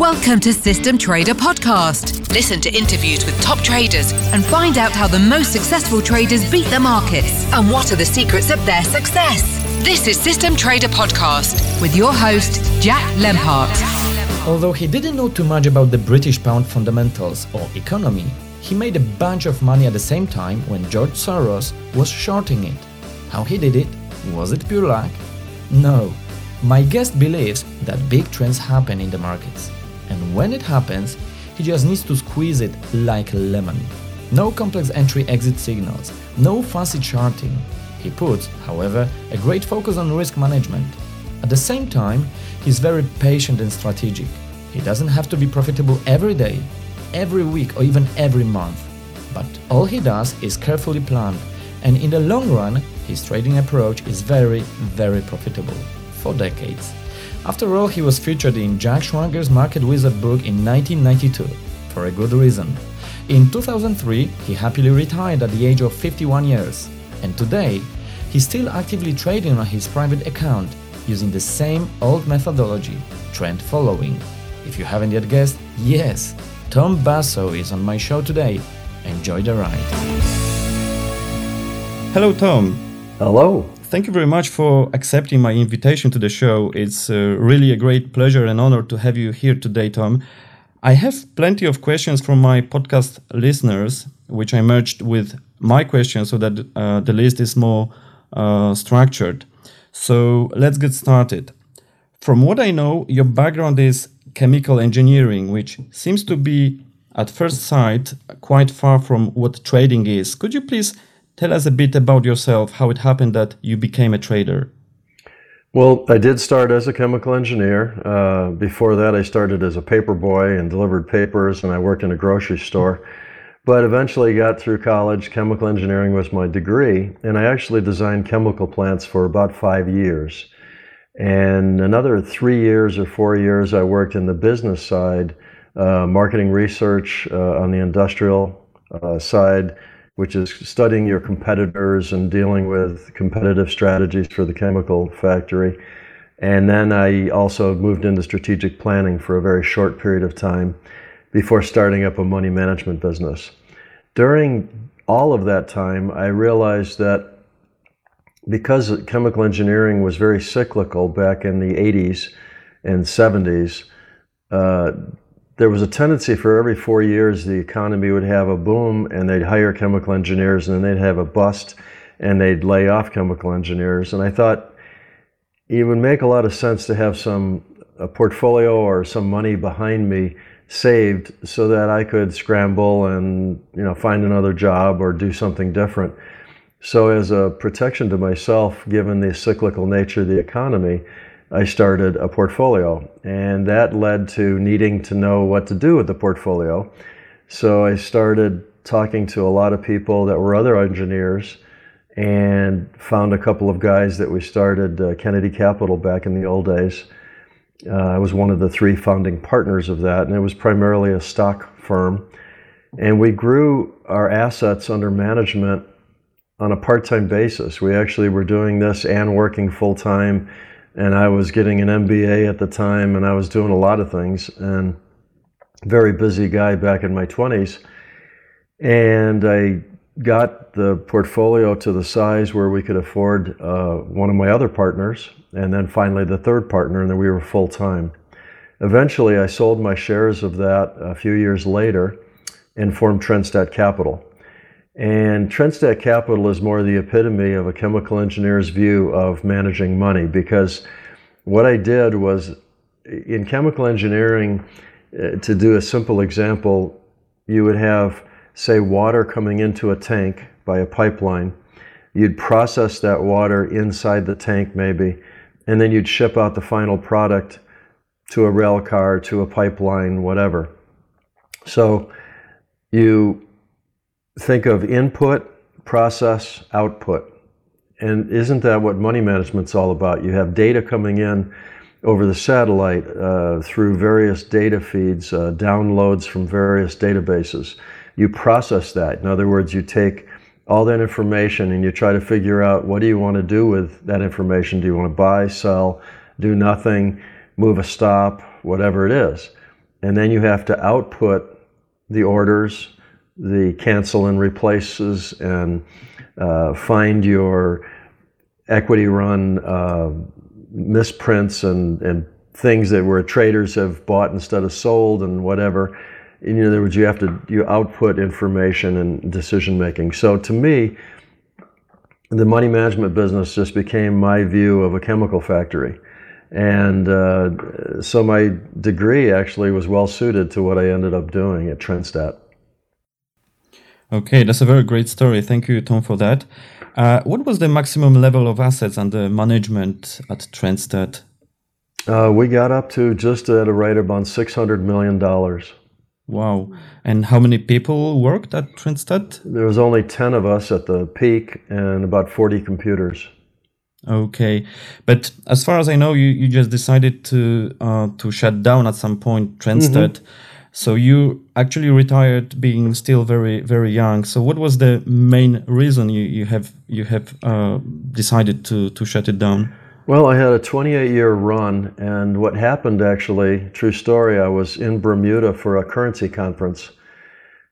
Welcome to System Trader Podcast. Listen to interviews with top traders and find out how the most successful traders beat the markets and what are the secrets of their success. This is System Trader Podcast with your host, Jack Lempart. Although he didn't know too much about the British pound fundamentals or economy, he made a bunch of money at the same time when George Soros was shorting it. How he did it? Was it pure luck? No. My guest believes that big trends happen in the markets. And when it happens, he just needs to squeeze it like a lemon. No complex entry exit signals, no fancy charting. He puts, however, a great focus on risk management. At the same time, he's very patient and strategic. He doesn't have to be profitable every day, every week, or even every month. But all he does is carefully planned, and in the long run, his trading approach is very, very profitable for decades. After all, he was featured in Jack Schwager's Market Wizard book in 1992, for a good reason. In 2003, he happily retired at the age of 51 years, and today, he's still actively trading on his private account using the same old methodology, trend following. If you haven't yet guessed, yes, Tom Basso is on my show today. Enjoy the ride. Hello, Tom. Hello. Thank you very much for accepting my invitation to the show. It's uh, really a great pleasure and honor to have you here today, Tom. I have plenty of questions from my podcast listeners, which I merged with my questions so that uh, the list is more uh, structured. So let's get started. From what I know, your background is chemical engineering, which seems to be, at first sight, quite far from what trading is. Could you please Tell us a bit about yourself, how it happened that you became a trader. Well, I did start as a chemical engineer. Uh, before that, I started as a paper boy and delivered papers, and I worked in a grocery store. But eventually got through college. Chemical engineering was my degree, and I actually designed chemical plants for about five years. And another three years or four years, I worked in the business side, uh, marketing research uh, on the industrial uh, side, which is studying your competitors and dealing with competitive strategies for the chemical factory. And then I also moved into strategic planning for a very short period of time before starting up a money management business. During all of that time, I realized that because chemical engineering was very cyclical back in the 80s and 70s, uh, there was a tendency for every four years the economy would have a boom and they'd hire chemical engineers and then they'd have a bust and they'd lay off chemical engineers. And I thought it would make a lot of sense to have some a portfolio or some money behind me saved so that I could scramble and you know find another job or do something different. So as a protection to myself, given the cyclical nature of the economy, I started a portfolio, and that led to needing to know what to do with the portfolio. So I started talking to a lot of people that were other engineers and found a couple of guys that we started uh, Kennedy Capital back in the old days. Uh, I was one of the three founding partners of that, and it was primarily a stock firm. And we grew our assets under management on a part time basis. We actually were doing this and working full time and I was getting an MBA at the time, and I was doing a lot of things, and very busy guy back in my 20s. And I got the portfolio to the size where we could afford uh, one of my other partners, and then finally the third partner, and then we were full time. Eventually, I sold my shares of that a few years later and formed Trendstat Capital. And Trendstat Capital is more the epitome of a chemical engineer's view of managing money because what I did was in chemical engineering, uh, to do a simple example, you would have, say, water coming into a tank by a pipeline. You'd process that water inside the tank, maybe, and then you'd ship out the final product to a rail car, to a pipeline, whatever. So you think of input, process, output. And isn't that what money management's all about? You have data coming in over the satellite uh, through various data feeds, uh, downloads from various databases. You process that. In other words, you take all that information and you try to figure out what do you want to do with that information. Do you want to buy, sell, do nothing, move a stop, whatever it is. and then you have to output the orders, the cancel and replaces, and uh, find your equity run uh, misprints and, and things that where traders have bought instead of sold and whatever. In other words, you have to you output information and decision making. So to me, the money management business just became my view of a chemical factory. And uh, so my degree actually was well suited to what I ended up doing at Trendstat. Okay, that's a very great story. Thank you, Tom, for that. Uh, what was the maximum level of assets under management at Trendstat? Uh, we got up to just at a rate of about $600 million. Wow. And how many people worked at Trendstat? There was only 10 of us at the peak and about 40 computers. Okay. But as far as I know, you, you just decided to uh, to shut down at some point Trendstat. Mm-hmm. So you actually retired being still very very young. So what was the main reason you, you have you have uh, decided to to shut it down? Well, I had a 28 year run, and what happened actually, true story, I was in Bermuda for a currency conference.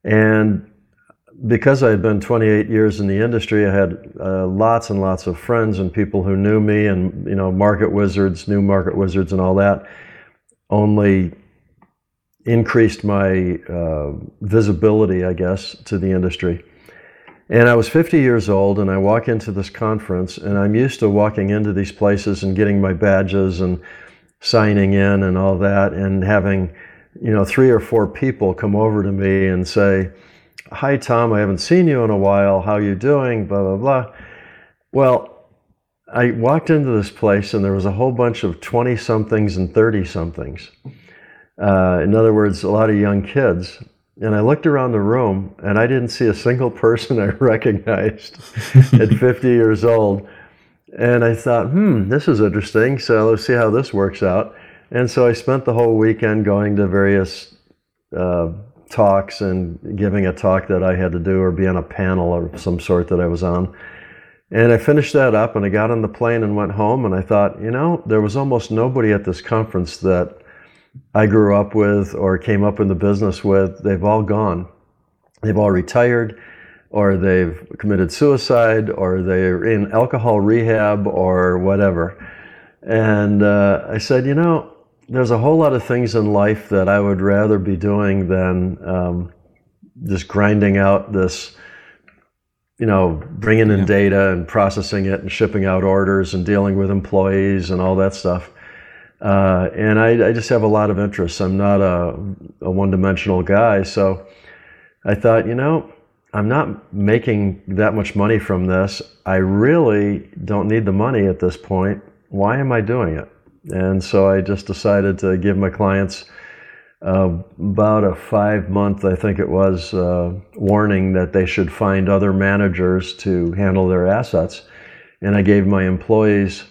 And because I had been 28 years in the industry, I had uh, lots and lots of friends and people who knew me, and you know, market wizards, new market wizards, and all that. Only increased my uh, visibility, I guess, to the industry. And I was 50 years old, and I walk into this conference, and I'm used to walking into these places and getting my badges and signing in and all that, and having, you know, three or four people come over to me and say, "Hi, Tom, I haven't seen you in a while. How you doing?" Blah blah blah. Well, I walked into this place, and there was a whole bunch of 20 somethings and 30 somethings. Uh, in other words, a lot of young kids and I looked around the room and I didn't see a single person I recognized at 50 years old. And I thought, hmm, this is interesting. So let's see how this works out. And so I spent the whole weekend going to various uh, talks and giving a talk that I had to do or be on a panel of some sort that I was on. And I finished that up and I got on the plane and went home. And I thought, you know, there was almost nobody at this conference that I grew up with or came up in the business with, they've all gone. They've all retired, or they've committed suicide, or they're in alcohol rehab, or whatever. And uh, I said, you know, there's a whole lot of things in life that I would rather be doing than um, just grinding out this, you know, bringing in yeah. data and processing it and shipping out orders and dealing with employees and all that stuff. Uh, and I, I, just have a lot of interests. I'm not a, a one dimensional guy. So I thought, you know, I'm not making that much money from this. I really don't need the money at this point. Why am I doing it? And so I just decided to give my clients uh, about a five month, I think it was, uh, warning that they should find other managers to handle their assets. And I gave my employees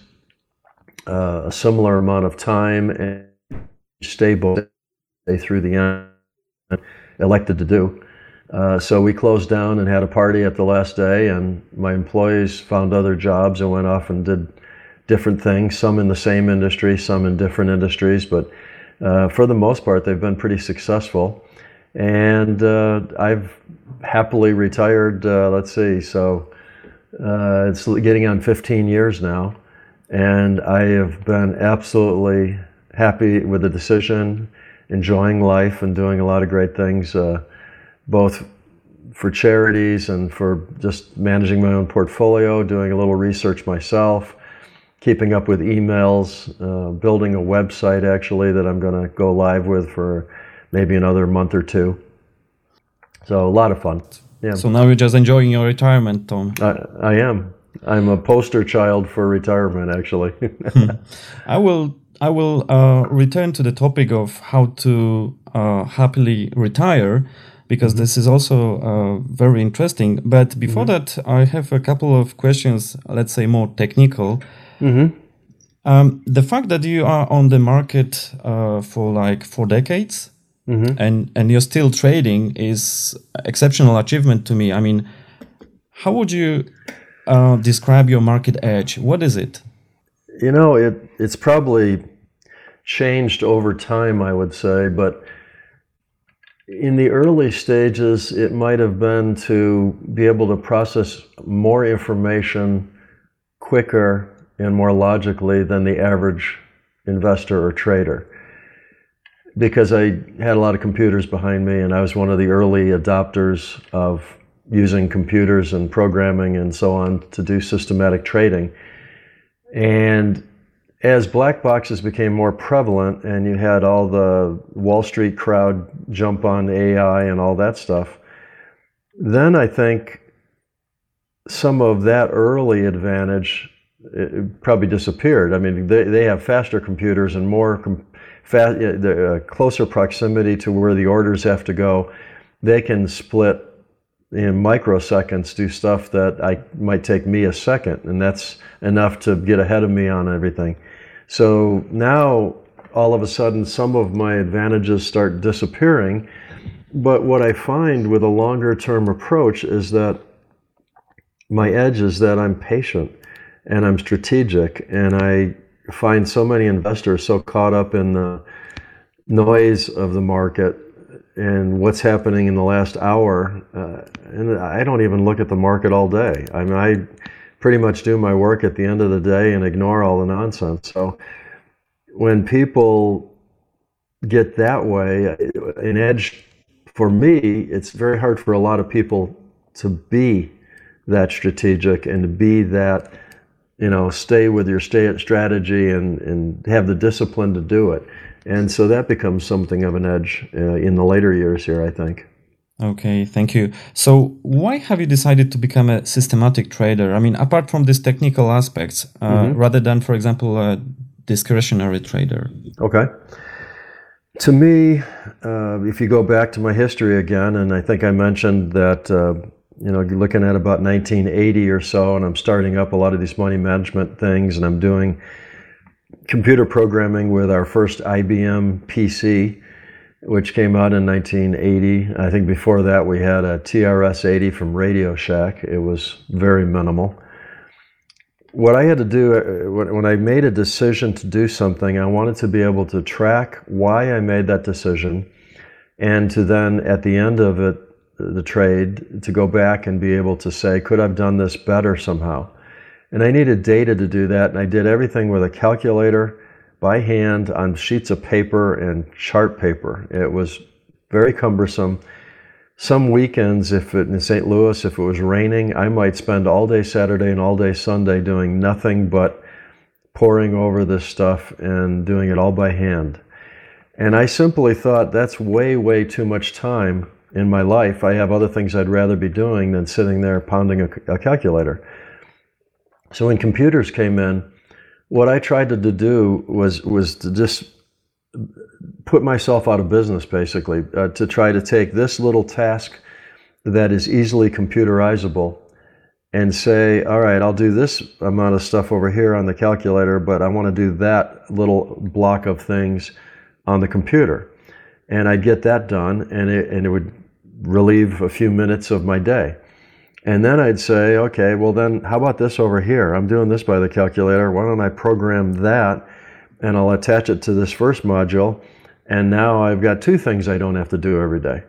uh, a similar amount of time and stable they through the end elected to do. Uh, so we closed down and had a party at the last day, and my employees found other jobs and went off and did different things. Some in the same industry, some in different industries, but uh, for the most part, they've been pretty successful. And uh, I've happily retired. Uh, let's see, so uh, it's getting on 15 years now and I have been absolutely happy with the decision, enjoying life, and doing a lot of great things, uh, both for charities and for just managing my own portfolio, doing a little research myself, keeping up with emails, uh, building a website actually that I'm going to go live with for maybe another month or two. So a lot of fun. Yeah. So now you're just enjoying your retirement, Tom. I, I am. I'm a poster child for retirement, actually. I will. I will uh, return to the topic of how to uh, happily retire because mm-hmm. this is also uh, very interesting. But before mm-hmm. that, I have a couple of questions. Let's say more technical. Mm-hmm. Um, the fact that you are on the market uh, for like four decades mm-hmm. and and you're still trading is exceptional achievement to me. I mean, how would you uh, describe your market edge. What is it? You know, it it's probably changed over time, I would say, but in the early stages, it might have been to be able to process more information quicker and more logically than the average investor or trader. Because I had a lot of computers behind me, and I was one of the early adopters of using computers and programming and so on to do systematic trading. And as black boxes became more prevalent and you had all the Wall Street crowd jump on AI and all that stuff, then I think some of that early advantage probably disappeared. I mean, they, they have faster computers and more com- fa- uh, closer proximity to where the orders have to go. They can split in microseconds do stuff that I might take me a second, and that's enough to get ahead of me on everything. So now all of a sudden some of my advantages start disappearing. But what I find with a longer term approach is that my edge is that I'm patient and I'm strategic and I find so many investors so caught up in the noise of the market and what's happening in the last hour. Uh, and I don't even look at the market all day. I mean, I pretty much do my work at the end of the day and ignore all the nonsense. So when people get that way, an edge for me, it's very hard for a lot of people to be that strategic and to be that, you know, stay with your stay strategy and, and have the discipline to do it. And so that becomes something of an edge uh, in the later years here, I think. Okay, thank you. So, why have you decided to become a systematic trader? I mean, apart from these technical aspects, uh, mm-hmm. rather than, for example, a discretionary trader? Okay. To me, uh, if you go back to my history again, and I think I mentioned that, uh, you know, looking at about 1980 or so, and I'm starting up a lot of these money management things, and I'm doing computer programming with our first IBM PC, which came out in 1980. I think before that we had a TRS 80 from Radio Shack. It was very minimal. What I had to do uh, when I made a decision to do something, I wanted to be able to track why I made that decision and to then, at the end of it, the trade, to go back and be able to say, could I've done this better somehow? And I needed data to do that, and I did everything with a calculator by hand on sheets of paper and chart paper. It was very cumbersome. Some weekends, if it, in St. Louis, if it was raining, I might spend all day Saturday and all day Sunday doing nothing but poring over this stuff and doing it all by hand. And I simply thought that's way, way too much time in my life. I have other things I'd rather be doing than sitting there pounding a, a calculator. So when computers came in, what I tried to do was was to just put myself out of business, basically, uh, to try to take this little task that is easily computerizable and say, all right, I'll do this amount of stuff over here on the calculator, but I want to do that little block of things on the computer. And I'd get that done, and it, and it would relieve a few minutes of my day. And then I'd say, okay, well, then how about this over here? I'm doing this by the calculator. Why don't I program that and I'll attach it to this first module? And now I've got two things I don't have to do every day.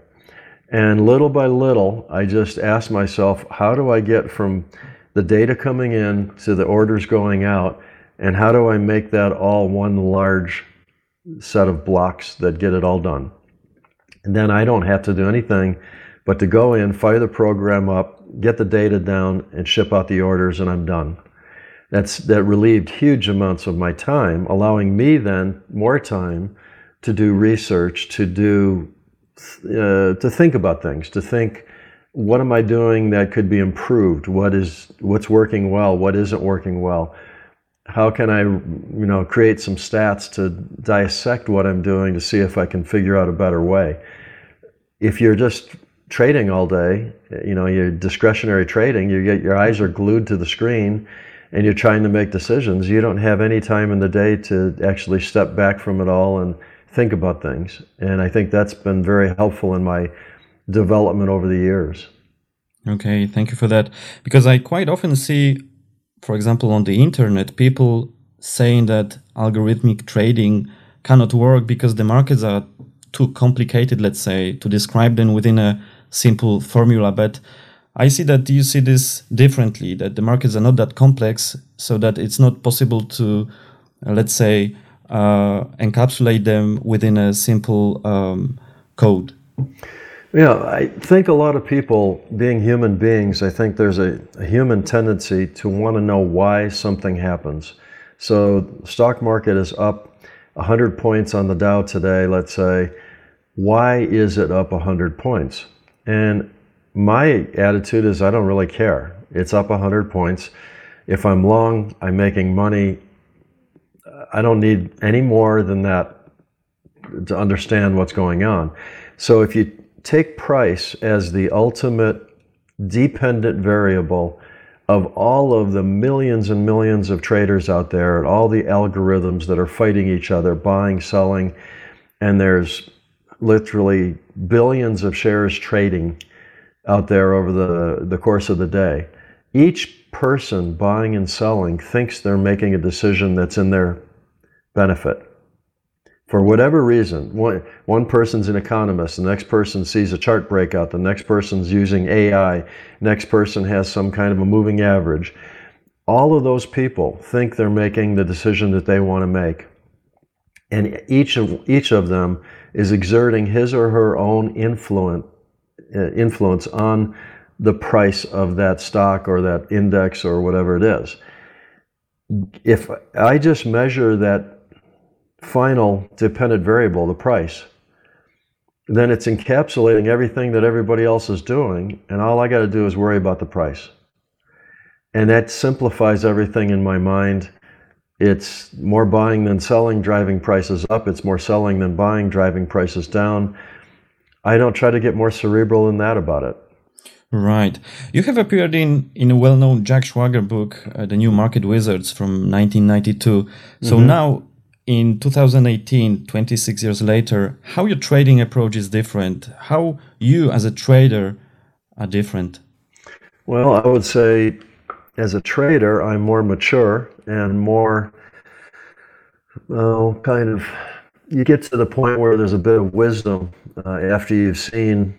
And little by little, I just ask myself, how do I get from the data coming in to the orders going out? And how do I make that all one large set of blocks that get it all done? Then I don't have to do anything but to go in, fire the program up, get the data down, and ship out the orders, and I'm done. That's, that relieved huge amounts of my time, allowing me then more time to do research, to do, uh, to think about things, to think, what am I doing that could be improved? What is, what's working well? What isn't working well? How can I, you know, create some stats to dissect what I'm doing to see if I can figure out a better way? If you're just trading all day, you know, you're discretionary trading, you get your eyes are glued to the screen and you're trying to make decisions. You don't have any time in the day to actually step back from it all and think about things. And I think that's been very helpful in my development over the years. Okay, thank you for that. Because I quite often see, for example, on the internet, people saying that algorithmic trading cannot work because the markets are too complicated, let's say, to describe them within a simple formula. But I see that you see this differently, that the markets are not that complex, so that it's not possible to, uh, let's say, uh, encapsulate them within a simple um, code. Yeah, I think a lot of people, being human beings, I think there's a, a human tendency to want to know why something happens. So, stock market is up 100 points on the Dow today, let's say. Why is it up 100 points? And my attitude is I don't really care. It's up 100 points. If I'm long, I'm making money. I don't need any more than that to understand what's going on. So if you take price as the ultimate dependent variable of all of the millions and millions of traders out there and all the algorithms that are fighting each other, buying, selling, and there's literally billions of shares trading out there over the, the course of the day. Each person buying and selling thinks they're making a decision that's in their benefit. For whatever reason, one, one person's an economist, the next person sees a chart breakout, the next person's using AI, next person has some kind of a moving average. All of those people think they're making the decision that they want to make. And each of, each of them is exerting his or her own influence, uh, influence on the price of that stock or that index or whatever it is. If I just measure that final dependent variable, the price, then it's encapsulating everything that everybody else is doing, and all I got to do is worry about the price. And that simplifies everything in my mind. It's more buying than selling, driving prices up. It's more selling than buying, driving prices down. I don't try to get more cerebral than that about it. Right. You have appeared in, in a well known Jack Schwager book, uh, The New Market Wizards from 1992. So mm-hmm. now in 2018, 26 years later, how your trading approach is different, how you as a trader are different? Well, I would say as a trader, I'm more mature and more, well, kind of, you get to the point where there's a bit of wisdom uh, after you've seen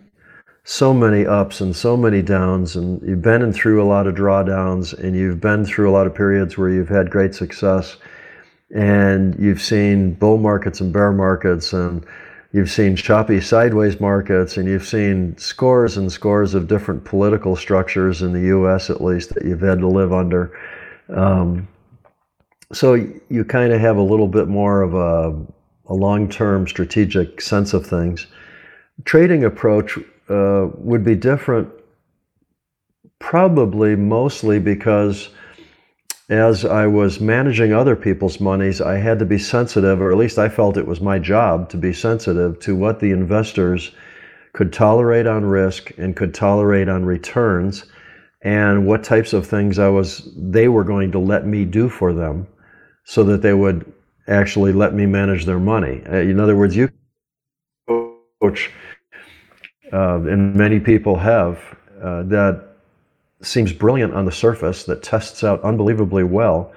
so many ups and so many downs, and you've been through a lot of drawdowns, and you've been through a lot of periods where you've had great success and you've seen bull markets and bear markets and you've seen choppy sideways markets and you've seen scores and scores of different political structures in the US at least that you've had to live under. Um, so you kind of have a little bit more of a, a long-term strategic sense of things. Trading approach uh, would be different probably mostly because as I was managing other people's monies, I had to be sensitive, or at least I felt it was my job to be sensitive to what the investors could tolerate on risk and could tolerate on returns, and what types of things I was they were going to let me do for them, so that they would actually let me manage their money. Uh, in other words, you coach, uh, and many people have uh, that seems brilliant on the surface, that tests out unbelievably well.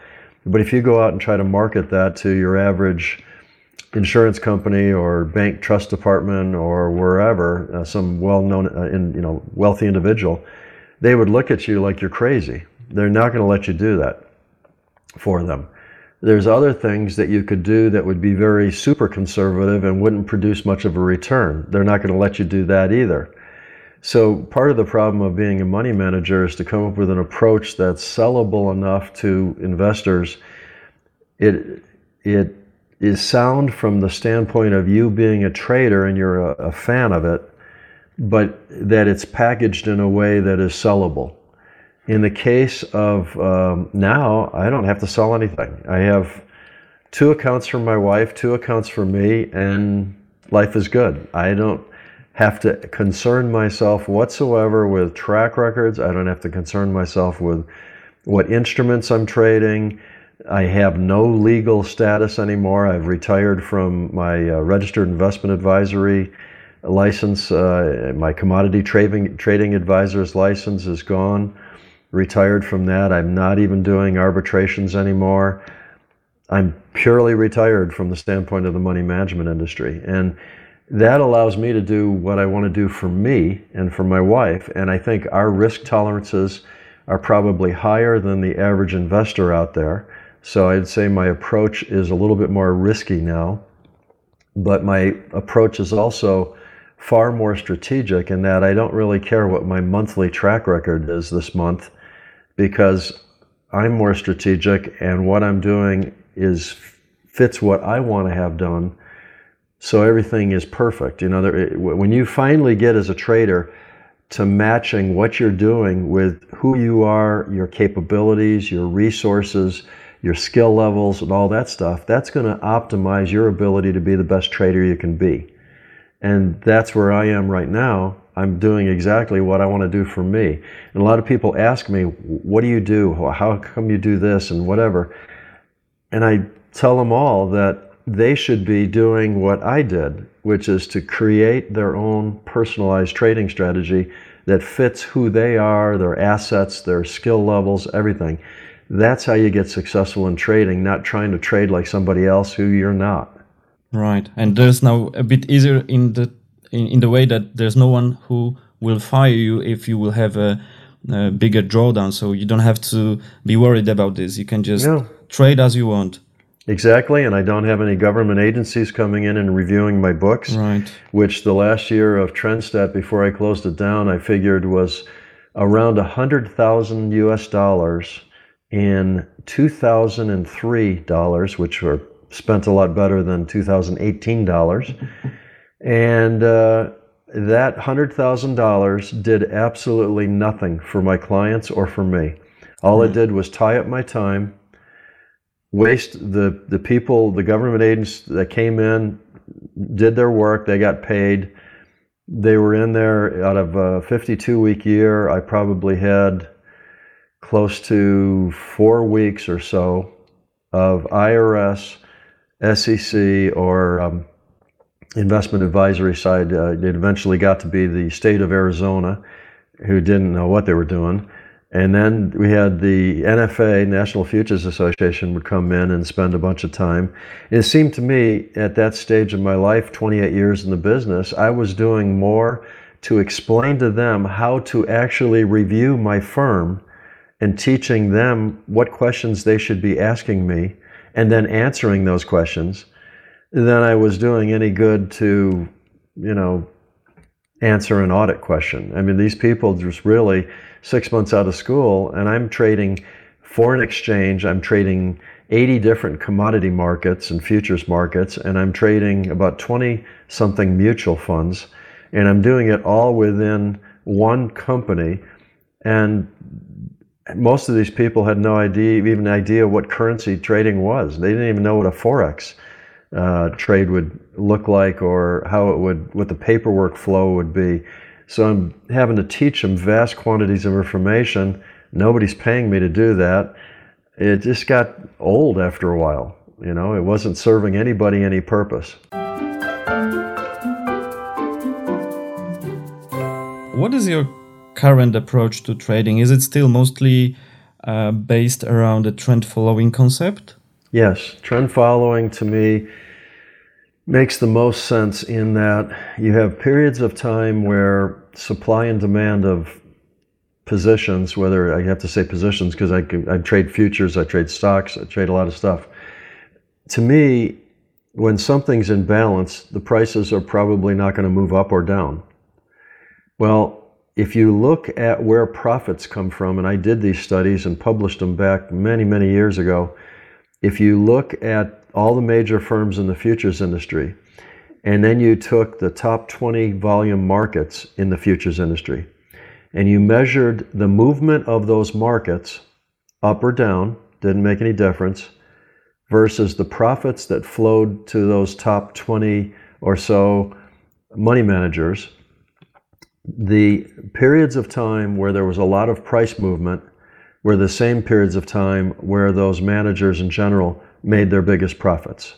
But if you go out and try to market that to your average insurance company or bank trust department or wherever, uh, some well-known, uh, in, you know, wealthy individual, they would look at you like you're crazy. They're not going to let you do that for them. There's other things that you could do that would be very super conservative and wouldn't produce much of a return. They're not going to let you do that either. So part of the problem of being a money manager is to come up with an approach that's sellable enough to investors. It it is sound from the standpoint of you being a trader and you're a, a fan of it, but that it's packaged in a way that is sellable. In the case of um, now, I don't have to sell anything. I have two accounts for my wife, two accounts for me, and life is good. I don't have to concern myself whatsoever with track records. I don't have to concern myself with what instruments I'm trading. I have no legal status anymore. I've retired from my uh, registered investment advisory license. Uh, my commodity trading trading advisor's license is gone. Retired from that. I'm not even doing arbitrations anymore. I'm purely retired from the standpoint of the money management industry. And that allows me to do what I want to do for me and for my wife. And I think our risk tolerances are probably higher than the average investor out there. So I'd say my approach is a little bit more risky now, but my approach is also far more strategic in that I don't really care what my monthly track record is this month because I'm more strategic and what I'm doing is fits what I want to have done. So everything is perfect. You know, there, when you finally get as a trader to matching what you're doing with who you are, your capabilities, your resources, your skill levels, and all that stuff, that's going to optimize your ability to be the best trader you can be. And that's where I am right now. I'm doing exactly what I want to do for me. And a lot of people ask me, What do you do? How come you do this? And whatever. And I tell them all that they should be doing what I did, which is to create their own personalized trading strategy that fits who they are, their assets, their skill levels, everything. That's how you get successful in trading, not trying to trade like somebody else who you're not. Right. And there's now a bit easier in the in, in the way that there's no one who will fire you if you will have a, a bigger drawdown. So you don't have to be worried about this. You can just no. trade as you want. Exactly, and I don't have any government agencies coming in and reviewing my books. Right. Which the last year of Trendstat, before I closed it down, I figured was around a hundred thousand U.S. dollars in 2003 dollars, which were spent a lot better than 2018 dollars, and uh, that hundred thousand dollars did absolutely nothing for my clients or for me. All it did was tie up my time waste the the people, the government agents that came in, did their work. They got paid. They were in there out of a 52 week year. I probably had close to four weeks or so of IRS, SEC, or um, investment advisory side. Uh, it eventually got to be the state of Arizona, who didn't know what they were doing. And then we had the NFA, National Futures Association, would come in and spend a bunch of time. And it seemed to me at that stage of my life, 28 years in the business, I was doing more to explain to them how to actually review my firm and teaching them what questions they should be asking me and then answering those questions than I was doing any good to, you know, answer an audit question. I mean, these people just really six months out of school and I'm trading foreign exchange, I'm trading 80 different commodity markets and futures markets, and I'm trading about 20 something mutual funds, and I'm doing it all within one company. And most of these people had no idea, even idea what currency trading was. They didn't even know what a forex uh, trade would look like or how it would, what the paperwork flow would be. So I'm having to teach them vast quantities of information. Nobody's paying me to do that. It just got old after a while. You know, it wasn't serving anybody any purpose. What is your current approach to trading? Is it still mostly uh, based around a trend following concept? Yes, trend following to me makes the most sense in that you have periods of time where supply and demand of positions, whether I have to say positions because I, I trade futures, I trade stocks, I trade a lot of stuff. To me, when something's in balance, the prices are probably not going to move up or down. Well, if you look at where profits come from, and I did these studies and published them back many, many years ago, if you look at all the major firms in the futures industry, and then you took the top 20 volume markets in the futures industry, and you measured the movement of those markets up or down, didn't make any difference, versus the profits that flowed to those top 20 or so money managers. The periods of time where there was a lot of price movement were the same periods of time where those managers in general made their biggest profits.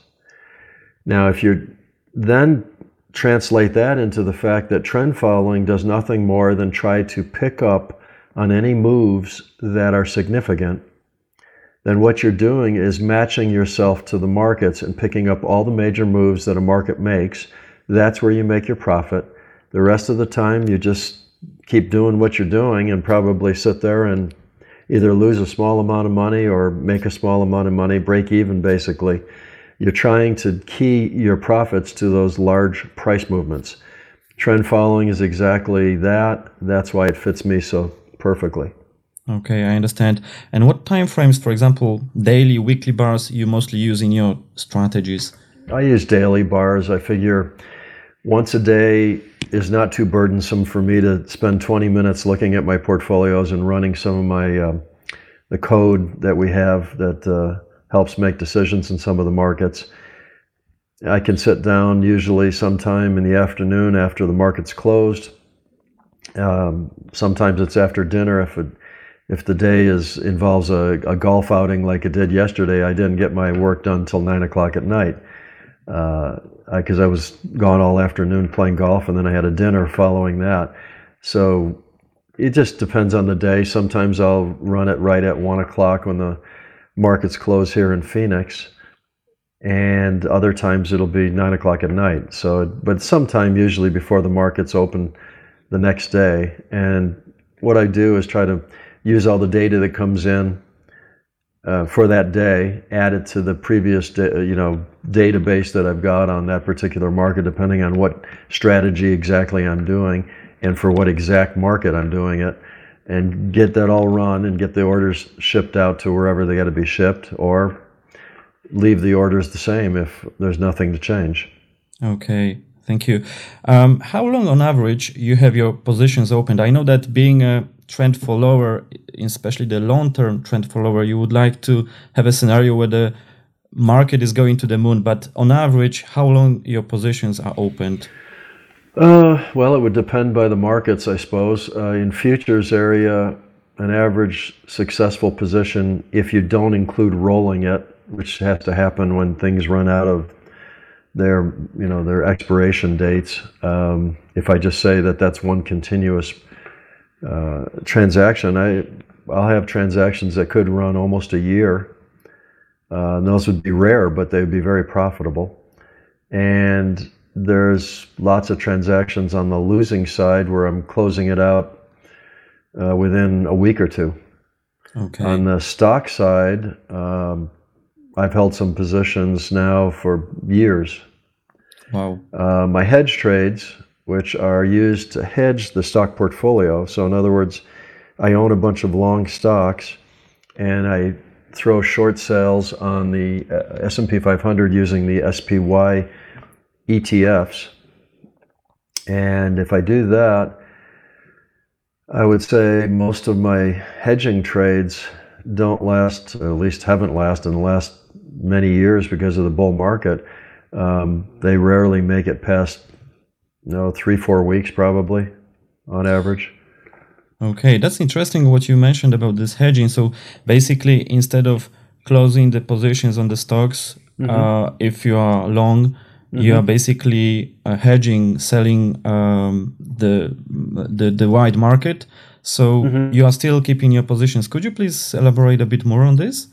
Now, if you then translate that into the fact that trend following does nothing more than try to pick up on any moves that are significant, then what you're doing is matching yourself to the markets and picking up all the major moves that a market makes, That's where you make your profit. The rest of the time, you just keep doing what you're doing and probably sit there and either lose a small amount of money or make a small amount of money, break even basically. You're trying to key your profits to those large price movements. Trend following is exactly that. That's why it fits me so perfectly. Okay, I understand. And what time frames, for example, daily, weekly bars, you mostly use in your strategies? I use daily bars. I figure once a day is not too burdensome for me to spend 20 minutes looking at my portfolios and running some of my uh, the code that we have that uh, helps make decisions in some of the markets. I can sit down usually sometime in the afternoon after the market's closed. Um, sometimes it's after dinner if it if the day is involves a, a, golf outing like it did yesterday, I didn't get my work done until nine o'clock at night uh, Uh, I, I, was gone all afternoon playing golf, and then I had a dinner following that. So it just depends on the day. Sometimes I'll run it right at one o'clock when the markets close here in Phoenix, and other times it'll be nine o'clock at night. So, but sometime usually before the markets open the next day, and what I do is try to use all the data that comes in uh, for that day, add it to the previous, da- you know, database that I've got on that particular market, depending on what strategy exactly I'm doing and for what exact market I'm doing it, and get that all run and get the orders shipped out to wherever they got to be shipped, or leave the orders the same if there's nothing to change. Okay. Thank you. Um, how long, on average, you have your positions opened? I know that being a trend follower, especially the long-term trend follower, you would like to have a scenario where the market is going to the moon. But on average, how long your positions are opened? Uh, well, it would depend by the markets, I suppose. Uh, in futures area, an average successful position, if you don't include rolling it, which has to happen when things run out of their, you know, their expiration dates. Um, if I just say that that's one continuous uh, transaction, I I'll have transactions that could run almost a year. Uh, those would be rare, but they would be very profitable. And there's lots of transactions on the losing side where I'm closing it out uh, within a week or two. Okay. On the stock side, um, I've held some positions now for years. Wow. Uh, my hedge trades, which are used to hedge the stock portfolio. So, in other words, I own a bunch of long stocks, and I throw short sales on the uh, S&P 500 using the SPY ETFs. And if I do that, I would say most of my hedging trades don't last, at least haven't lasted in the last many years because of the bull market. Um, they rarely make it past no, three, four weeks probably on average. Okay, that's interesting what you mentioned about this hedging. So basically, instead of closing the positions on the stocks, mm-hmm. uh, if you are long, mm-hmm. you are basically uh, hedging, selling um, the, the the wide market. So mm-hmm. you are still keeping your positions. Could you please elaborate a bit more on this?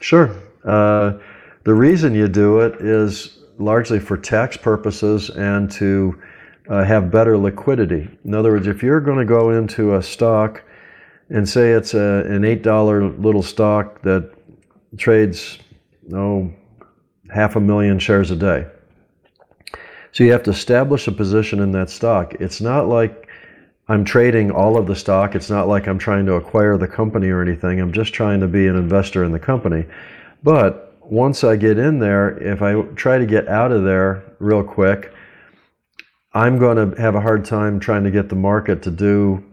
Sure. Uh, the reason you do it is largely for tax purposes and to uh, have better liquidity. In other words, if you're going to go into a stock and say it's a, an $8 little stock that trades, oh, half a million shares a day. So you have to establish a position in that stock. It's not like I'm trading all of the stock. It's not like I'm trying to acquire the company or anything. I'm just trying to be an investor in the company. But once I get in there, if I try to get out of there real quick, I'm going to have a hard time trying to get the market to do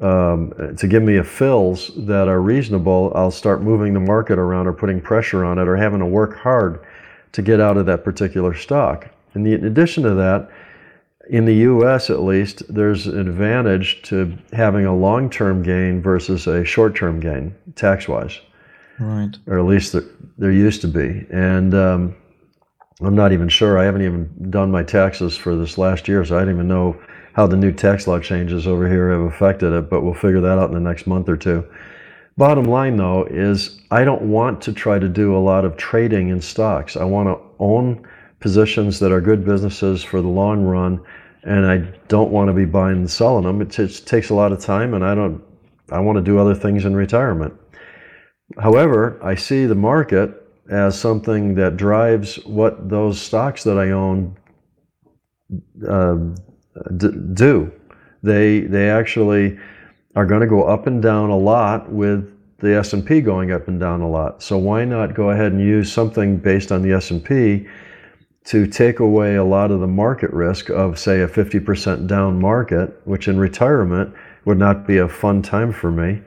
um, to give me a fills that are reasonable. I'll start moving the market around or putting pressure on it or having to work hard to get out of that particular stock. And in addition to that, in the U.S. at least, there's an advantage to having a long-term gain versus a short-term gain, tax-wise. Right. Or at least there, there used to be, and um, I'm not even sure. I haven't even done my taxes for this last year, so I don't even know how the new tax law changes over here have affected it, but we'll figure that out in the next month or two. Bottom line, though, is I don't want to try to do a lot of trading in stocks. I want to own positions that are good businesses for the long run, and I don't want to be buying and selling them. It just takes a lot of time, and I don't. I want to do other things in retirement. However, I see the market as something that drives what those stocks that I own uh, d- do. They they actually are going to go up and down a lot with the S&P going up and down a lot. So why not go ahead and use something based on the S&P to take away a lot of the market risk of say a 50% down market, which in retirement would not be a fun time for me.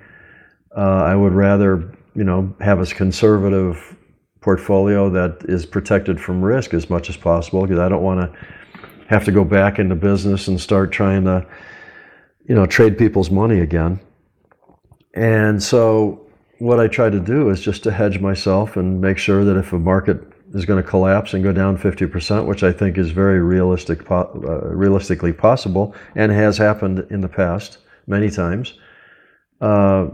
Uh, I would rather, you know, have a conservative portfolio that is protected from risk as much as possible because I don't want to have to go back into business and start trying to, you know, trade people's money again. And so what I try to do is just to hedge myself and make sure that if a market is going to collapse and go down 50%, which I think is very realistic, uh, realistically possible and has happened in the past many times, uh,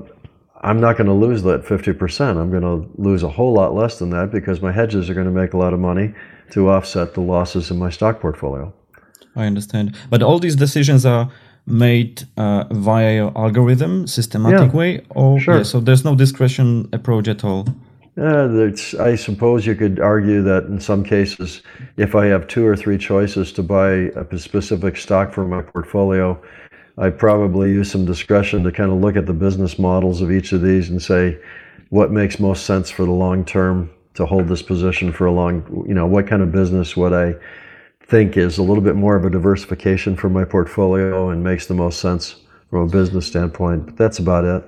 I'm not going to lose that 50%. I'm going to lose a whole lot less than that because my hedges are going to make a lot of money to offset the losses in my stock portfolio. I understand. But all these decisions are made uh, via your algorithm, systematic Yeah, way, or sure. yeah, so there's no discretion approach at all. Uh, I suppose you could argue that in some cases, if I have two or three choices to buy a specific stock for my portfolio, I probably use some discretion to kind of look at the business models of each of these and say what makes most sense for the long term to hold this position for a long, you know, what kind of business would I think is a little bit more of a diversification for my portfolio and makes the most sense from a business standpoint. But that's about it.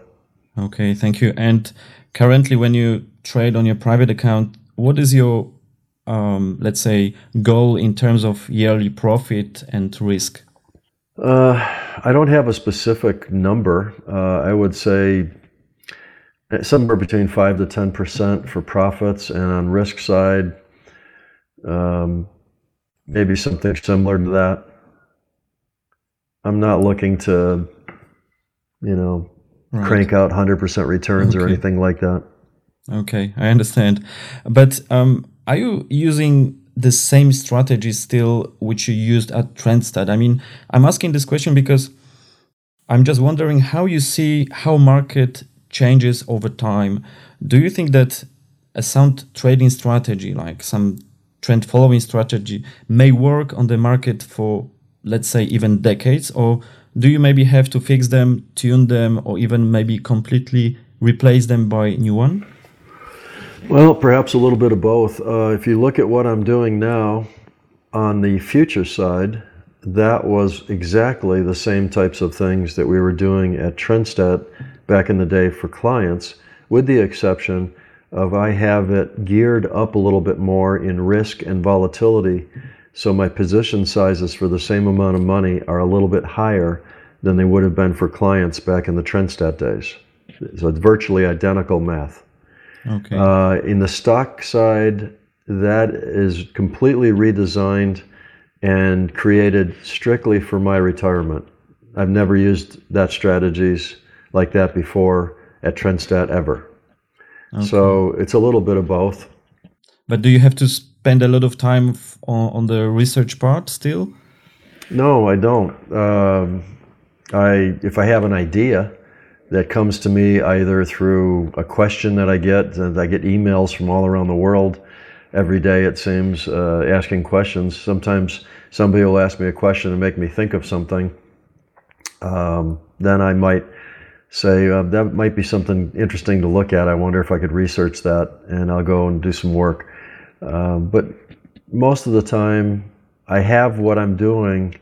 Okay, thank you. And currently, when you trade on your private account, what is your, um, let's say, goal in terms of yearly profit and risk? Uh, I don't have a specific number. Uh, I would say somewhere between five to ten percent for profits, and on risk side, um, maybe something similar to that. I'm not looking to, you know, Right. crank out hundred percent returns or anything like that. Okay, I understand. But um, are you using the same strategy still which you used at Trendstat? I mean, I'm asking this question because I'm just wondering how you see how market changes over time. Do you think that a sound trading strategy, like some trend following strategy, may work on the market for, let's say, even decades? Or do you maybe have to fix them, tune them, or even maybe completely replace them by new one? Well, perhaps a little bit of both. Uh, if you look at what I'm doing now on the future side, that was exactly the same types of things that we were doing at Trendstat back in the day for clients, with the exception of I have it geared up a little bit more in risk and volatility. So my position sizes for the same amount of money are a little bit higher than they would have been for clients back in the Trendstat days. So it's virtually identical math. Okay. Uh, in the stock side, that is completely redesigned and created strictly for my retirement. I've never used that strategies like that before at Trendstat ever. So it's a little bit of both. But do you have to spend a lot of time f- on, on the research part still? No, I don't. Um, I if I have an idea that comes to me either through a question that I get, and I get emails from all around the world every day. It seems uh, asking questions. Sometimes somebody will ask me a question and make me think of something. Um, then I might say uh, that might be something interesting to look at. I wonder if I could research that, and I'll go and do some work. Um, but most of the time, I have what I'm doing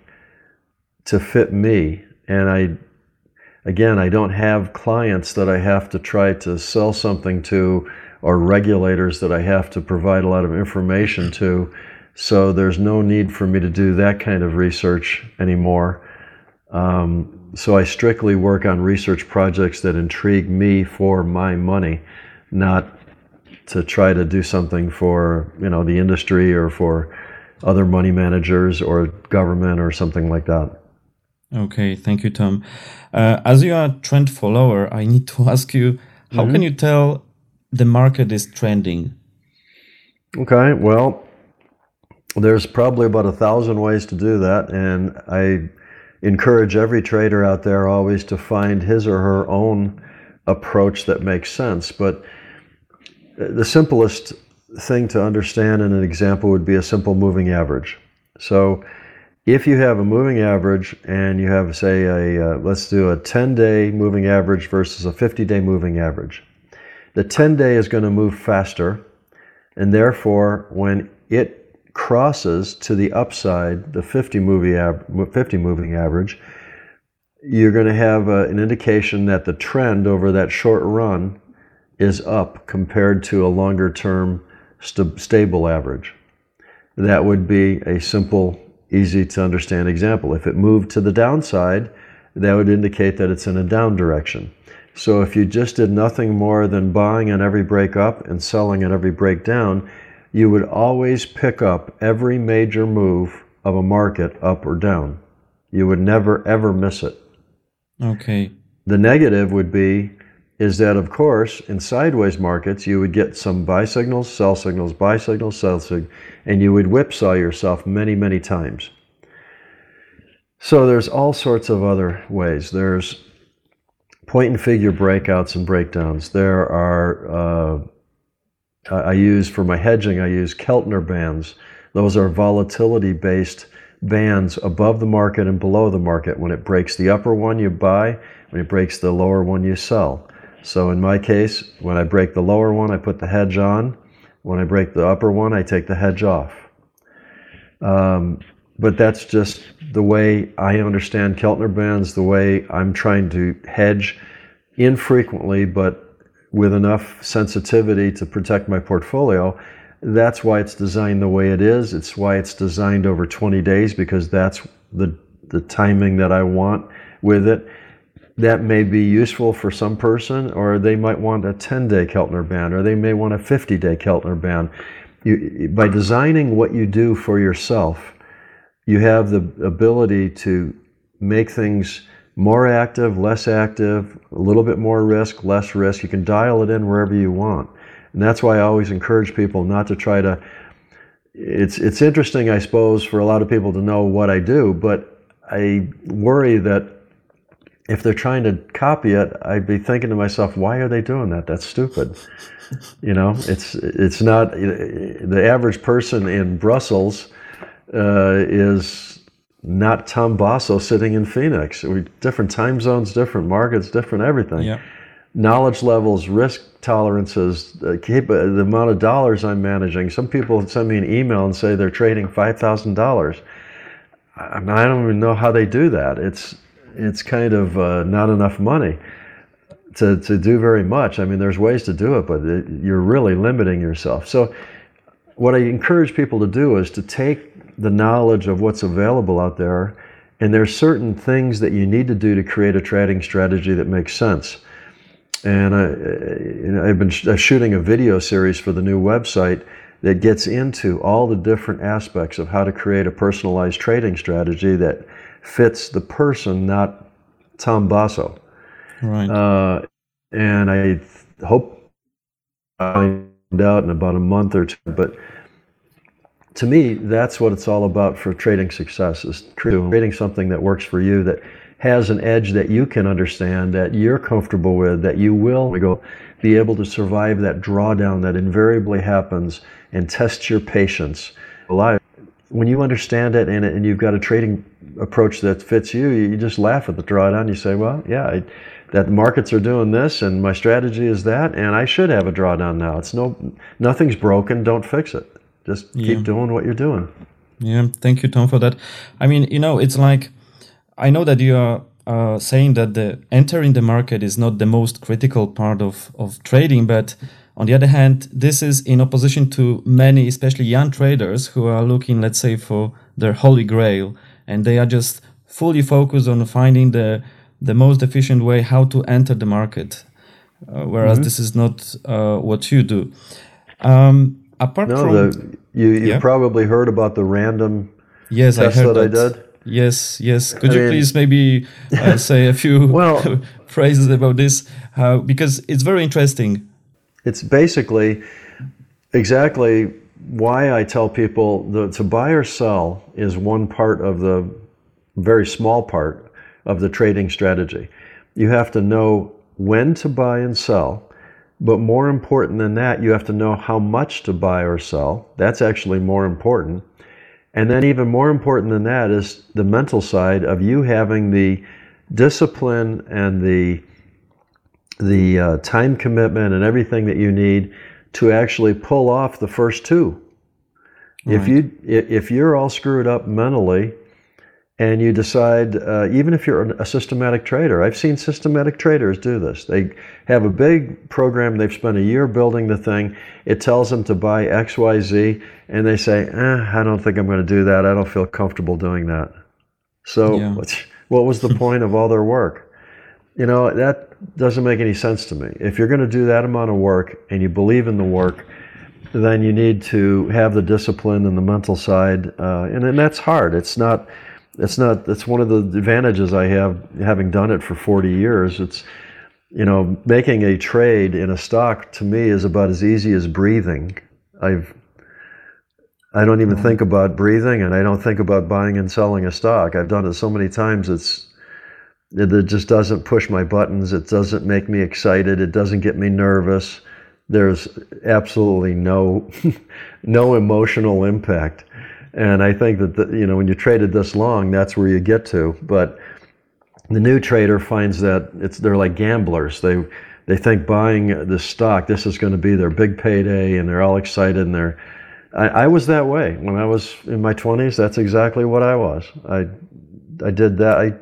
to fit me, and I again, I don't have clients that I have to try to sell something to or regulators that I have to provide a lot of information to. So there's no need for me to do that kind of research anymore. Um, so I strictly work on research projects that intrigue me for my money, not to try to do something for you know the industry or for other money managers or government or something like that. Okay, thank you, Tom. Uh, as you are a trend follower, I need to ask you how can you tell the market is trending? Okay, well, there's probably about a thousand ways to do that, and I encourage every trader out there always to find his or her own approach that makes sense. But the simplest thing to understand in an example would be a simple moving average. So if you have a moving average and you have, say, a uh, let's do a 10 day moving average versus a 50 day moving average, the 10 day is going to move faster, and therefore, when it crosses to the upside, the 50 movie av- 50 moving average, you're going to have uh, an indication that the trend over that short run is up compared to a longer term st- stable average. That would be a simple, easy to understand example. If it moved to the downside, that would indicate that it's in a down direction. So if you just did nothing more than buying on every break up and selling at every break down, you would always pick up every major move of a market up or down. You would never ever miss it. Okay. The negative would be is that of course in sideways markets you would get some buy signals, sell signals, buy signals, sell signals, and you would whipsaw yourself many, many times. So there's all sorts of other ways. There's point and figure breakouts and breakdowns. There are uh, I use for my hedging, I use Keltner bands. Those are volatility based bands above the market and below the market. When it breaks the upper one, you buy. When it breaks the lower one, you sell. So in my case, when I break the lower one, I put the hedge on. When I break the upper one, I take the hedge off. Um, but that's just the way I understand Keltner bands, the way I'm trying to hedge infrequently, but with enough sensitivity to protect my portfolio. That's why it's designed the way it is. It's why it's designed over 20 days because that's the the timing that I want with it. That may be useful for some person, or they might want a 10 day Keltner band, or they may want a 50 day Keltner band. You, by designing what you do for yourself, you have the ability to make things more active, less active, a little bit more risk, less risk. You can dial it in wherever you want. And that's why I always encourage people not to try to. It's, it's interesting, I suppose, for a lot of people to know what I do, but I worry that if they're trying to copy it, I'd be thinking to myself, why are they doing that? That's stupid. you know, it's, it's not, the average person in Brussels uh, is not Tom Basso sitting in Phoenix. We different time zones, different markets, different everything. Yeah. Knowledge levels, risk tolerances, uh, keep, uh, the amount of dollars I'm managing. Some people send me an email and say they're trading five thousand dollars. I, I don't even know how they do that. It's it's kind of uh, not enough money to, to do very much. I mean, there's ways to do it, but it, you're really limiting yourself. So, what I encourage people to do is to take the knowledge of what's available out there. And there's certain things that you need to do to create a trading strategy that makes sense. And I, you know, I've been sh- uh, shooting a video series for the new website that gets into all the different aspects of how to create a personalized trading strategy that fits the person, not Tom Basso. Right. Uh, and I hope I find out in about a month or two. But to me, that's what it's all about for trading success is creating something that works for you that has an edge that you can understand, that you're comfortable with, that you will go be able to survive that drawdown that invariably happens and test your patience. When you understand it and, and you've got a trading approach that fits you, you just laugh at the drawdown. You say, well, yeah, I, that markets are doing this and my strategy is that, and I should have a drawdown now. It's no, nothing's broken. Don't fix it. Just keep yeah. doing what you're doing. Yeah, thank you, Tom, for that. I mean, you know, it's like I know that you are uh, saying that the entering the market is not the most critical part of of trading, but on the other hand, this is in opposition to many, especially young traders, who are looking, let's say, for their holy grail, and they are just fully focused on finding the the most efficient way how to enter the market. Uh, whereas mm-hmm. this is not uh, what you do. Um, apart no, from the, you you yeah. probably heard about the random yes I heard that, that, I did. Yes, yes. Could I you mean, please maybe uh, say a few well, phrases about this? Uh, because it's very interesting. It's basically exactly why I tell people the, to buy or sell is one part of the very small part of the trading strategy. You have to know when to buy and sell, but more important than that, you have to know how much to buy or sell. That's actually more important. And then, even more important than that, is the mental side of you having the discipline and the the uh, time commitment and everything that you need to actually pull off the first two. Right. If you if you're all screwed up mentally, and you decide, uh, even if you're a systematic trader, I've seen systematic traders do this. They have a big program, they've spent a year building the thing. It tells them to buy X, Y, Z, and they say, eh, I don't think I'm going to do that. I don't feel comfortable doing that. So, yeah. what was the point of all their work? You know, that doesn't make any sense to me. If you're going to do that amount of work and you believe in the work, then you need to have the discipline and the mental side. Uh, and, and that's hard. It's not it's not It's one of the advantages I have having done it for 40 years. It's you know making a trade in a stock to me is about as easy as breathing. I've I don't even think about breathing, and I don't think about buying and selling a stock. I've done it so many times. It's it, it just doesn't push my buttons. It doesn't make me excited. It doesn't get me nervous. There's absolutely no no emotional impact. And I think that the, you know when you traded this long, that's where you get to. But the new trader finds that it's they're like gamblers. They they think buying this stock, this is going to be their big payday, and they're all excited. And they're I, I was that way when I was in my twenties. That's exactly what I was. I I did that. I